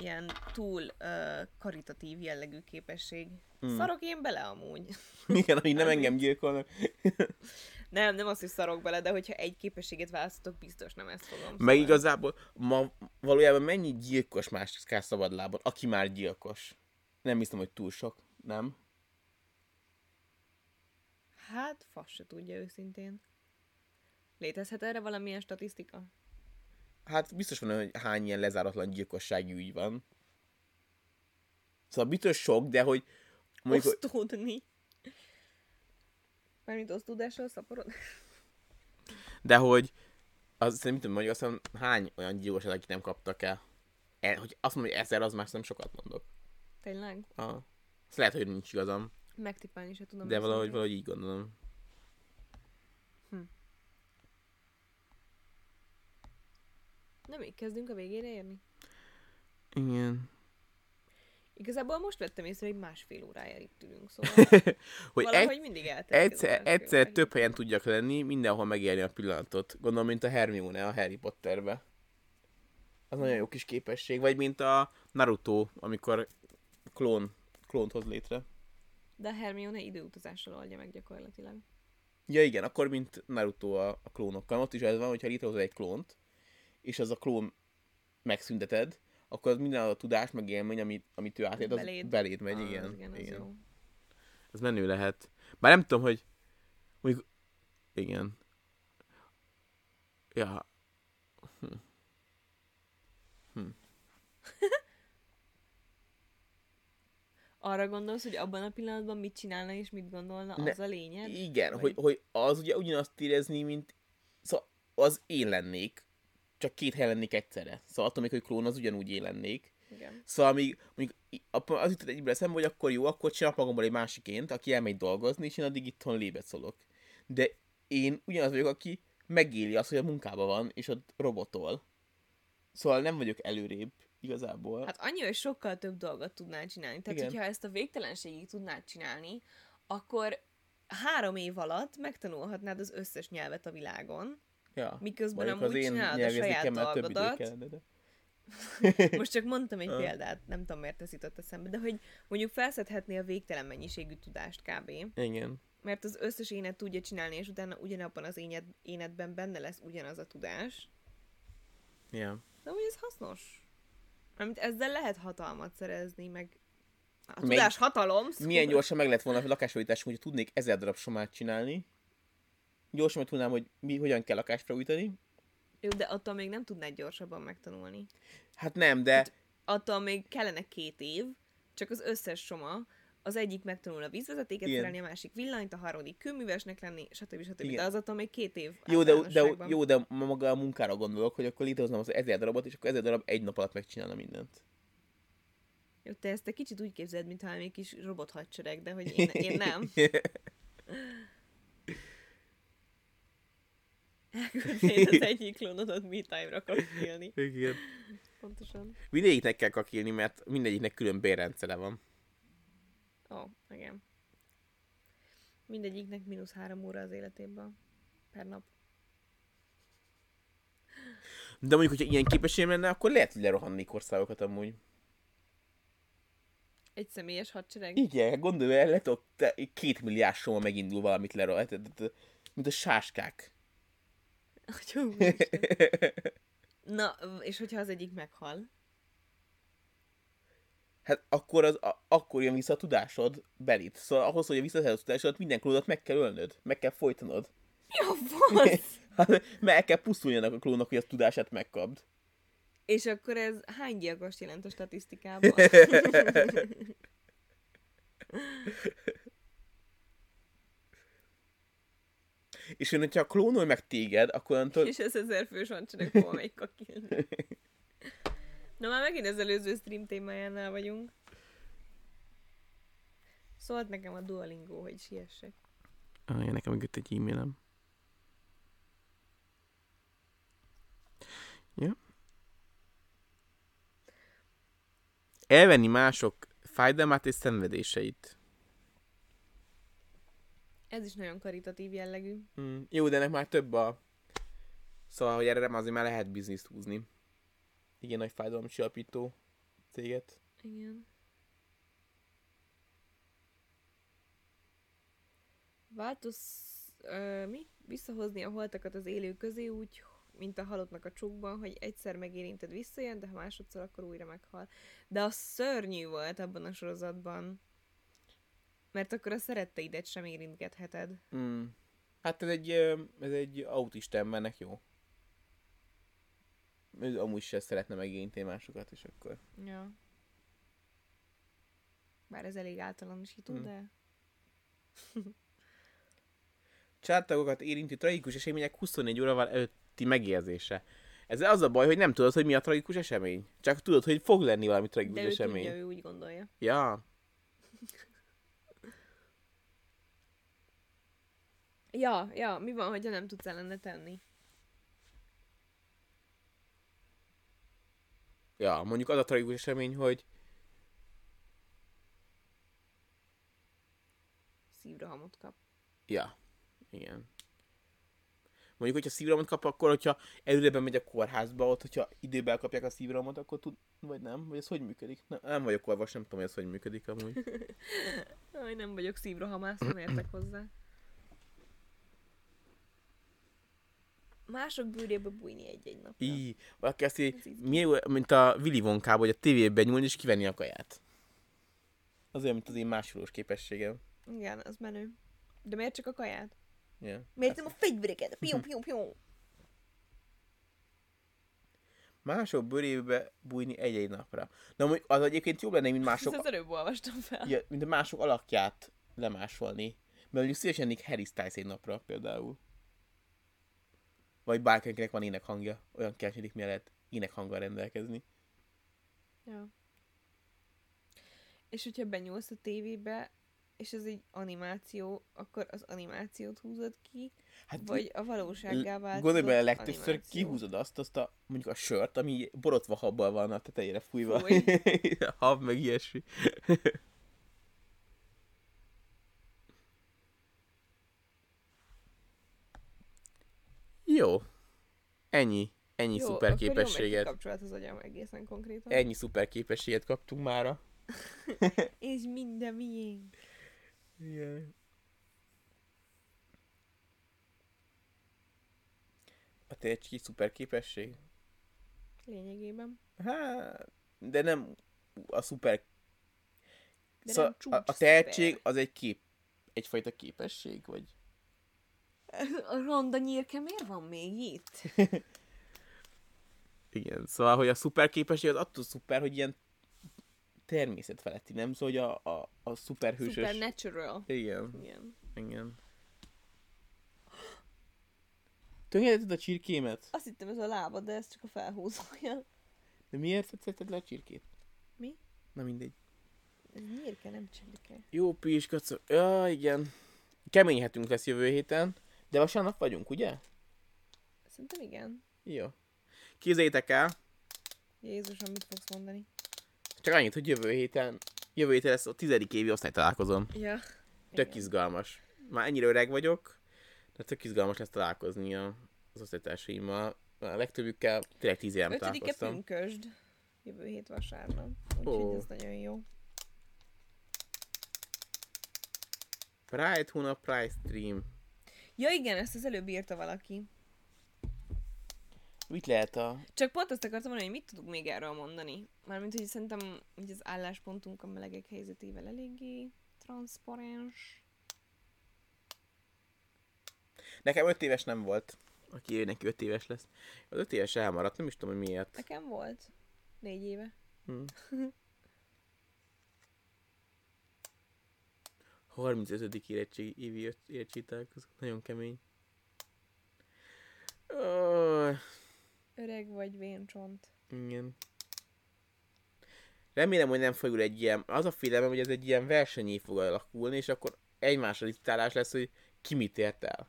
ilyen túl uh, karitatív jellegű képesség. Mm. Szarok én bele amúgy. Igen, hogy nem engem gyilkolnak. <laughs> Nem, nem az, hogy szarok bele, de hogyha egy képességet választok, biztos nem ezt fogom. Meg igazából ma valójában mennyi gyilkos másiszkál szabadlábon, aki már gyilkos? Nem hiszem, hogy túl sok, nem? Hát, fasz se tudja őszintén. Létezhet erre valamilyen statisztika? Hát biztos van, hogy hány ilyen lezáratlan gyilkossági ügy van. Szóval biztos sok, de hogy mondjuk, hogy- Osztódni. Mármint osztódással szaporod? <laughs> de hogy az szerintem hiszem, hány olyan gyilkos, akit nem kaptak el. el hogy azt mondom, hogy ezer, az már nem sokat mondok. Tényleg? Ah. Azt lehet, hogy nincs igazam, Megtippálni se tudom. de valahogy, őszintén. valahogy így gondolom. Na még kezdünk a végére érni? Igen. Igazából most vettem észre, hogy másfél órája itt ülünk, szóval <laughs> hogy valahogy egy, mindig eltelik. egyszer, egyszer több helyen tudjak lenni, mindenhol megélni a pillanatot. Gondolom, mint a Hermione a Harry Potterbe. Az nagyon jó kis képesség. Vagy mint a Naruto, amikor klón, klónt hoz létre. De a Hermione időutazással oldja meg gyakorlatilag. Ja igen, akkor mint Naruto a, a klónokkal. Ott is ez van, hogyha létrehozol egy klónt, és az a klón megszünteted, akkor az minden a tudás, meg élmény, amit, amit ő átélt, az beléd, Beléd. megy, Ah, igen. az igen, az igen. jó. Ez menő lehet. Bár nem tudom, hogy... Mondjuk... Igen. Ja. <laughs> Arra gondolsz, hogy abban a pillanatban mit csinálna és mit gondolna, Ne- az a lényeg? Igen, Vagy- hogy, hogy az ugye ugyanazt érezni, mint... Szóval az én lennék, csak két helyen lennék egyszerre. Szóval attól még, hogy klón, az ugyanúgy én lennék. Igen. Szóval még, mondjuk az jutott egyikbe eszembe, hogy akkor jó, akkor csinálok magamból egy másiként, aki elmegy dolgozni, és én addig itthon lébecolok. De én ugyanaz vagyok, aki megéli azt, hogy a munkában van, és ott robotol. Szóval nem vagyok előrébb, igazából. Hát annyi, hogy sokkal több dolgot tudnál csinálni. Tehát, Igen. hogyha ezt a végtelenségig tudnád csinálni, akkor három év alatt megtanulhatnád az összes nyelvet a világon, ja. miközben Mondjuk amúgy csinálod a saját dolgodat. kellene, de... <laughs> Most csak mondtam egy Ah. példát, nem tudom miért ez jutott eszembe, de hogy mondjuk felszedhetné a végtelen mennyiségű tudást kb. Igen. Mert az összes énet tudja csinálni, és utána ugyanabban az énet, énetben benne lesz ugyanaz a tudás. Ja. De úgy ez hasznos. Amit ezzel lehet hatalmat szerezni, meg a tudás hatalom. Szóval... Milyen gyorsan meg lett volna a lakásfelújítás, hogy tudnék ezer darab somát csinálni. Gyorsan meg tudnám, hogy mi, hogyan kell lakást felújítani. Jó, de attól még nem tudnád gyorsabban megtanulni. Hát nem, de Attól még kellene két év, csak az összes soma, az egyik megtanul a vízvezetéket Igen. szerelni, a másik villanyt, a harmadik kőművesnek lenni, stb. stb. Igen. De az attól még két év jó, de, de, jó, de ma maga a munkára gondolok, hogy akkor létrehoznám az ezer darabot, és akkor ezer darab egy nap alatt megcsinálna mindent. Jó, te ezt egy kicsit úgy képzeld, mintha egy kis robot hadsereg, de hogy én, én nem. <laughs> Elküldnéd az <laughs> egyik klónodat me time-ra kakilni. Igen. Pontosan. Mindegyiknek kell kakilni, mert mindegyiknek külön bérrendszere van. Ó, oh, igen. Mindegyiknek mínusz három óra az életében. Per nap. De mondjuk, hogyha ilyen képességem lenne, akkor lehet, hogy lerohannék országokat amúgy. Egy személyes hadsereg. Igen, gondolj el, lehet, te két milliárd soma megindul valamit lerohan, mint a sáskák. <laughs> Atyú, <laughs> Na, és hogyha az egyik meghal? Hát akkor, az, a, akkor jön vissza a tudásod belit. Szóval ahhoz, hogy visszaszered a tudásod, minden klónot meg kell ölnöd. Meg kell folytanod. Mi a fasz? <laughs> Hát, el kell pusztuljanak a klónok, hogy a tudását megkapd. És akkor ez hány gyilkost jelent a statisztikában? És én, hogyha klónolj meg téged, akkor onnantól... és ez ezer fős hadsereg hova megy kakilni. Na már megint az előző stream témájánál vagyunk. Szólt nekem a Duolingo, hogy siessek. Ah, nekem jött egy e-mailem. Ja. Elvenni mások fájdalmát és szenvedéseit. Ez is nagyon karitatív jellegű. Mm, jó, de ennek már több a... Szóval, hogy erre azért már lehet bizniszt húzni. Igen, nagy fájdalomcsillapító. céget. Igen. Változ... Ö, mi? Visszahozni a holtakat az élő közé úgy, mint a halottnak a csukban, hogy egyszer megérinted visszajön, de ha másodszor, akkor újra meghal. De az szörnyű volt abban a sorozatban. Mert akkor a szeretteidet sem érintgetheted. Mm. Hát ez egy, ez egy autista embernek jó. Ő amúgy se szeretne megérinteni másokat, és akkor... Ja. Bár ez elég általánosító, Hmm. de... Családtagokat érinti tragikus események 24 órával előtti megérzése. Ez az a baj, hogy nem tudod, hogy mi a tragikus esemény. Csak tudod, hogy fog lenni valami tragikus De ő esemény. tudja, ő úgy gondolja. Ja. Ja, ja, mi van, hogyha nem tudsz ellene tenni? Ja, mondjuk az a tragikus esemény, hogy Szívrohamot kap. Ja, igen. Mondjuk, hogyha szívrohamot kap, akkor, hogyha előreben megy a kórházba, ott, hogyha időben kapják a szívrohamot, akkor tud, vagy nem? Vagy ez hogy működik? Nem, nem vagyok orvos, nem tudom, hogy ez hogy működik amúgy. <laughs> Aj, nem vagyok szívrohamász, nem értek hozzá. Mások bőrébe bújni egy-egy napra. Így, valaki azt így, mi, mint a Willy Wonka, hogy a tévében nyúlni és kivenni a kaját. Az olyan, mint az én másolós képességem. Igen, az menő. De miért csak a kaját? Yeah. Miért nem a fegyvereket? Piu, piu, piu. <laughs> Mások bőrébe bújni egy-egy napra. Na, az egyébként jobb lenne, mint mások, <laughs> Ezt az előbb olvastam fel. ja, mint a mások alakját lemásolni. Mert mondjuk szívesen ennék Harry Styles egy napra például. Vagy bárkinek van énekhangja. Olyan keresnék, mielőtt énekhanggal rendelkezni. Ja. És hogyha benyúlsz a tévébe, és ez egy animáció, akkor az animációt húzod ki, Hát vagy a valósággá vált. Gondolj bele, legtöbbször kihúzod azt, azt a, mondjuk a sört, ami borotva habbal van a tetejére fújva. Fúj. <laughs> Hab, meg ilyesmi. Jó. Ennyi. Ennyi Jó, szuper képességet. kapcsolat az agyam egészen konkrétan. Ennyi szuper képességet kaptunk mára. <laughs> És minden miénk. Igen. A te egy szuper képesség? Lényegében. Hát, de nem a szuper... De Szóval nem a, a tehetség szuper. az egy kép, egyfajta képesség, vagy... A <laughs> ronda nyírke miért van még itt? <laughs> Igen, szóval, hogy a szuper képesség az attól szuper, hogy ilyen természetfeletti, nem? Szóval, hogy a, a, a szuperhősös... Supernatural. Igen, Igen. igen. Tönkretetted a csirkémet? Azt hittem ez a lába, de ez csak a felhúzója. De miért tetted le a csirkét? Mi? Na mindegy. Ez nyírke, nem csirke. Jó piskacok. Ja, igen. Keményhetünk lesz jövő héten, de vasárnap vagyunk, ugye? Szerintem igen. Jó. Képzeljétek el, Jézusom, mit fogsz mondani? csak annyit, hogy jövő héten, jövő héten lesz a tizedik évi osztálytalálkozom. Ja. Tök izgalmas. Már ennyire öreg vagyok, de tök izgalmas lesz találkozni a, az osztálytársaimmal. A legtöbbükkel tényleg tíz éve nem Ötödike találkoztam. pünkösd. Jövő hét vasárnap. Úgyhogy Ó. ez nagyon jó. Pride hónap, Pride stream. Ja igen, ezt az előbb írta valaki. Mit lehet a... Csak pont azt akartam mondani, hogy mit tudunk még erről mondani. Mármint, hogy szerintem hogy az álláspontunk a melegek helyzetével eléggé transzparens. Nekem öt éves nem volt. Aki ő neki öt éves lesz. Az öt éves elmaradt, nem is tudom, hogy miért. Nekem volt. Négy éve. Hm. <laughs> 35. érettség, évi érettségi találkozó. Nagyon kemény. Ó, Öreg vagy véncsont. igen. Remélem, hogy nem fajul egy ilyen... Az a félelem, hogy ez egy ilyen versenyé fog alakulni, és akkor egymásra licitálás lesz, hogy ki mit ért el.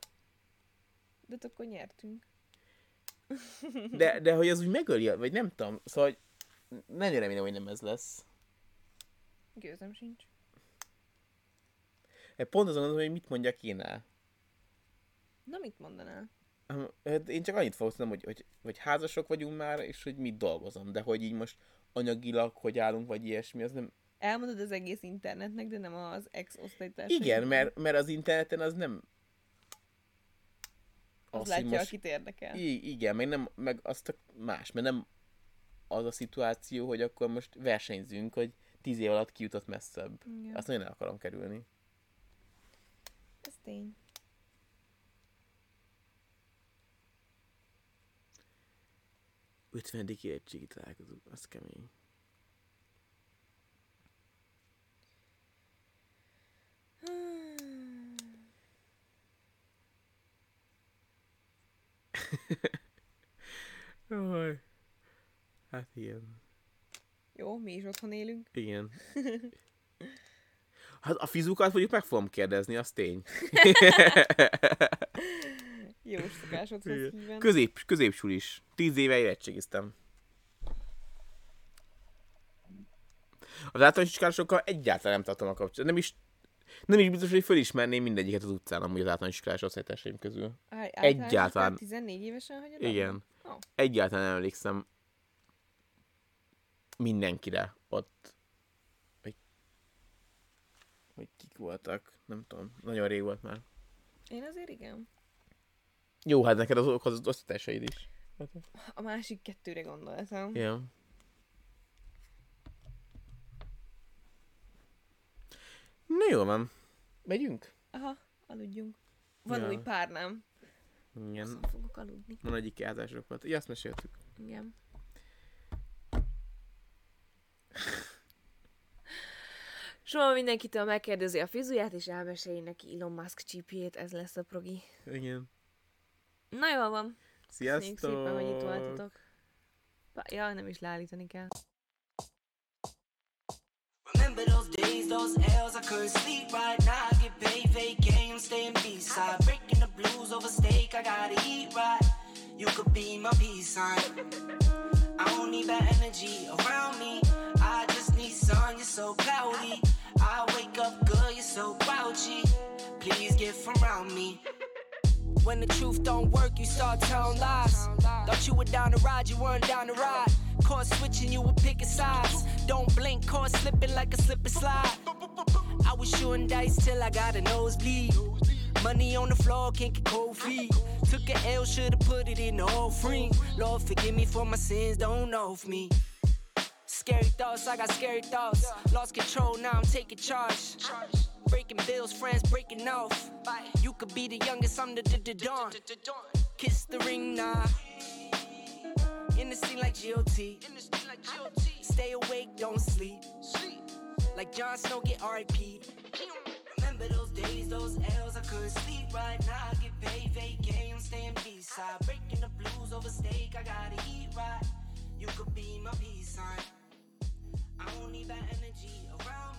De ott akkor nyertünk. <laughs> De, de hogy az úgy megöli, vagy nem tudom. Szóval hogy nagyon remélem, hogy nem ez lesz. Gőzem sincs. Pont azon gondolom, hogy mit mondjak én el. Na mit mondanál? Ám, hát Én csak annyit fogok tudnom, hogy, hogy, hogy házasok vagyunk már, és hogy mit dolgozom, de hogy így most anyagilag hogy állunk, vagy ilyesmi, az nem... Elmondod az egész internetnek, de nem az ex-osztálytárs. Igen, mert, mert az interneten az nem... Az hogy látja, akit érdekel. I- igen, meg, nem, meg azt a más, mert nem az a szituáció, hogy akkor most versenyzünk, hogy tíz év alatt kijutott messzebb. Igen. Azt nagyon el akarom kerülni. Ez tény. Ötvenedik érettségi találkozó, az kemény. <laughs> Jaj. Hát igen. Jó, mi is otthon élünk. Igen. <laughs> Hát a fizukat mondjuk meg fogom kérdezni, az tény. <laughs> Jó szokásodhoz híven. Közép, középsul is. Tíz éve érettségiztem. Az általános iskolásokkal egyáltalán nem tartom a kapcsolatot. Nem is, nem is biztos, hogy fölismerném mindegyiket az utcán, amúgy az általános iskolás osztálytársaim közül. Á- Egyáltalán. általános 14 évesen hagyod? Igen. Ó. Egyáltalán nem emlékszem mindenkire ott. Hogy, hogy kik voltak. Nem tudom. Nagyon rég volt már. Én azért igen. Jó, hát neked az, az, osztálytársaid is. A másik kettőre gondoltam. Ja. Na jó van. Megyünk? Aha, aludjunk. Van Ja. új párnám. Igen. Azon fogok aludni. Van egyik játszások volt. Ja, azt meséltük. Igen. <laughs> Soha mindenkitől megkérdezi a fizuját, és elmeséli neki Elon Musk csípjét, ez lesz a progi. Igen. Na jól van. Köszönjük Sziasztok! szépen, hogy itt voltatok. Ja, nem is leállítani kell. Remember those days, those L's, I couldn't sleep right now. I get paid, vacay, I'm staying B-side. Breaking the blues over steak, I gotta eat right. You could be my peace sign. I don't need bad energy around me. I need sun, you're so cloudy. I wake up good, you're so grouchy. Please get from around me. <laughs> When the truth don't work, you start telling lies. Thought you were down to ride, you weren't down to ride. Caught switching, you were picking sides. Don't blink, caught slipping like a slip and slide. I was shooting dice till I got a nosebleed. Money on the floor, can't get cold feet. Took a L, should've put it in the offering. Lord, forgive me for my sins, don't know me scary thoughts, I got scary thoughts. Lost control, now I'm taking charge. Breaking bills, friends breaking off. You could be the youngest, I'm the, the, dawn. Kiss the ring now. Nah. In the scene like GOT. Stay awake, don't sleep. Like Jon Snow, get RIP. Remember those days, those L's, I couldn't sleep right now. I get paid, vacay, I'm staying B-side. Breaking the blues over steak, I gotta eat right. You could be my peace sign. I won't need that energy around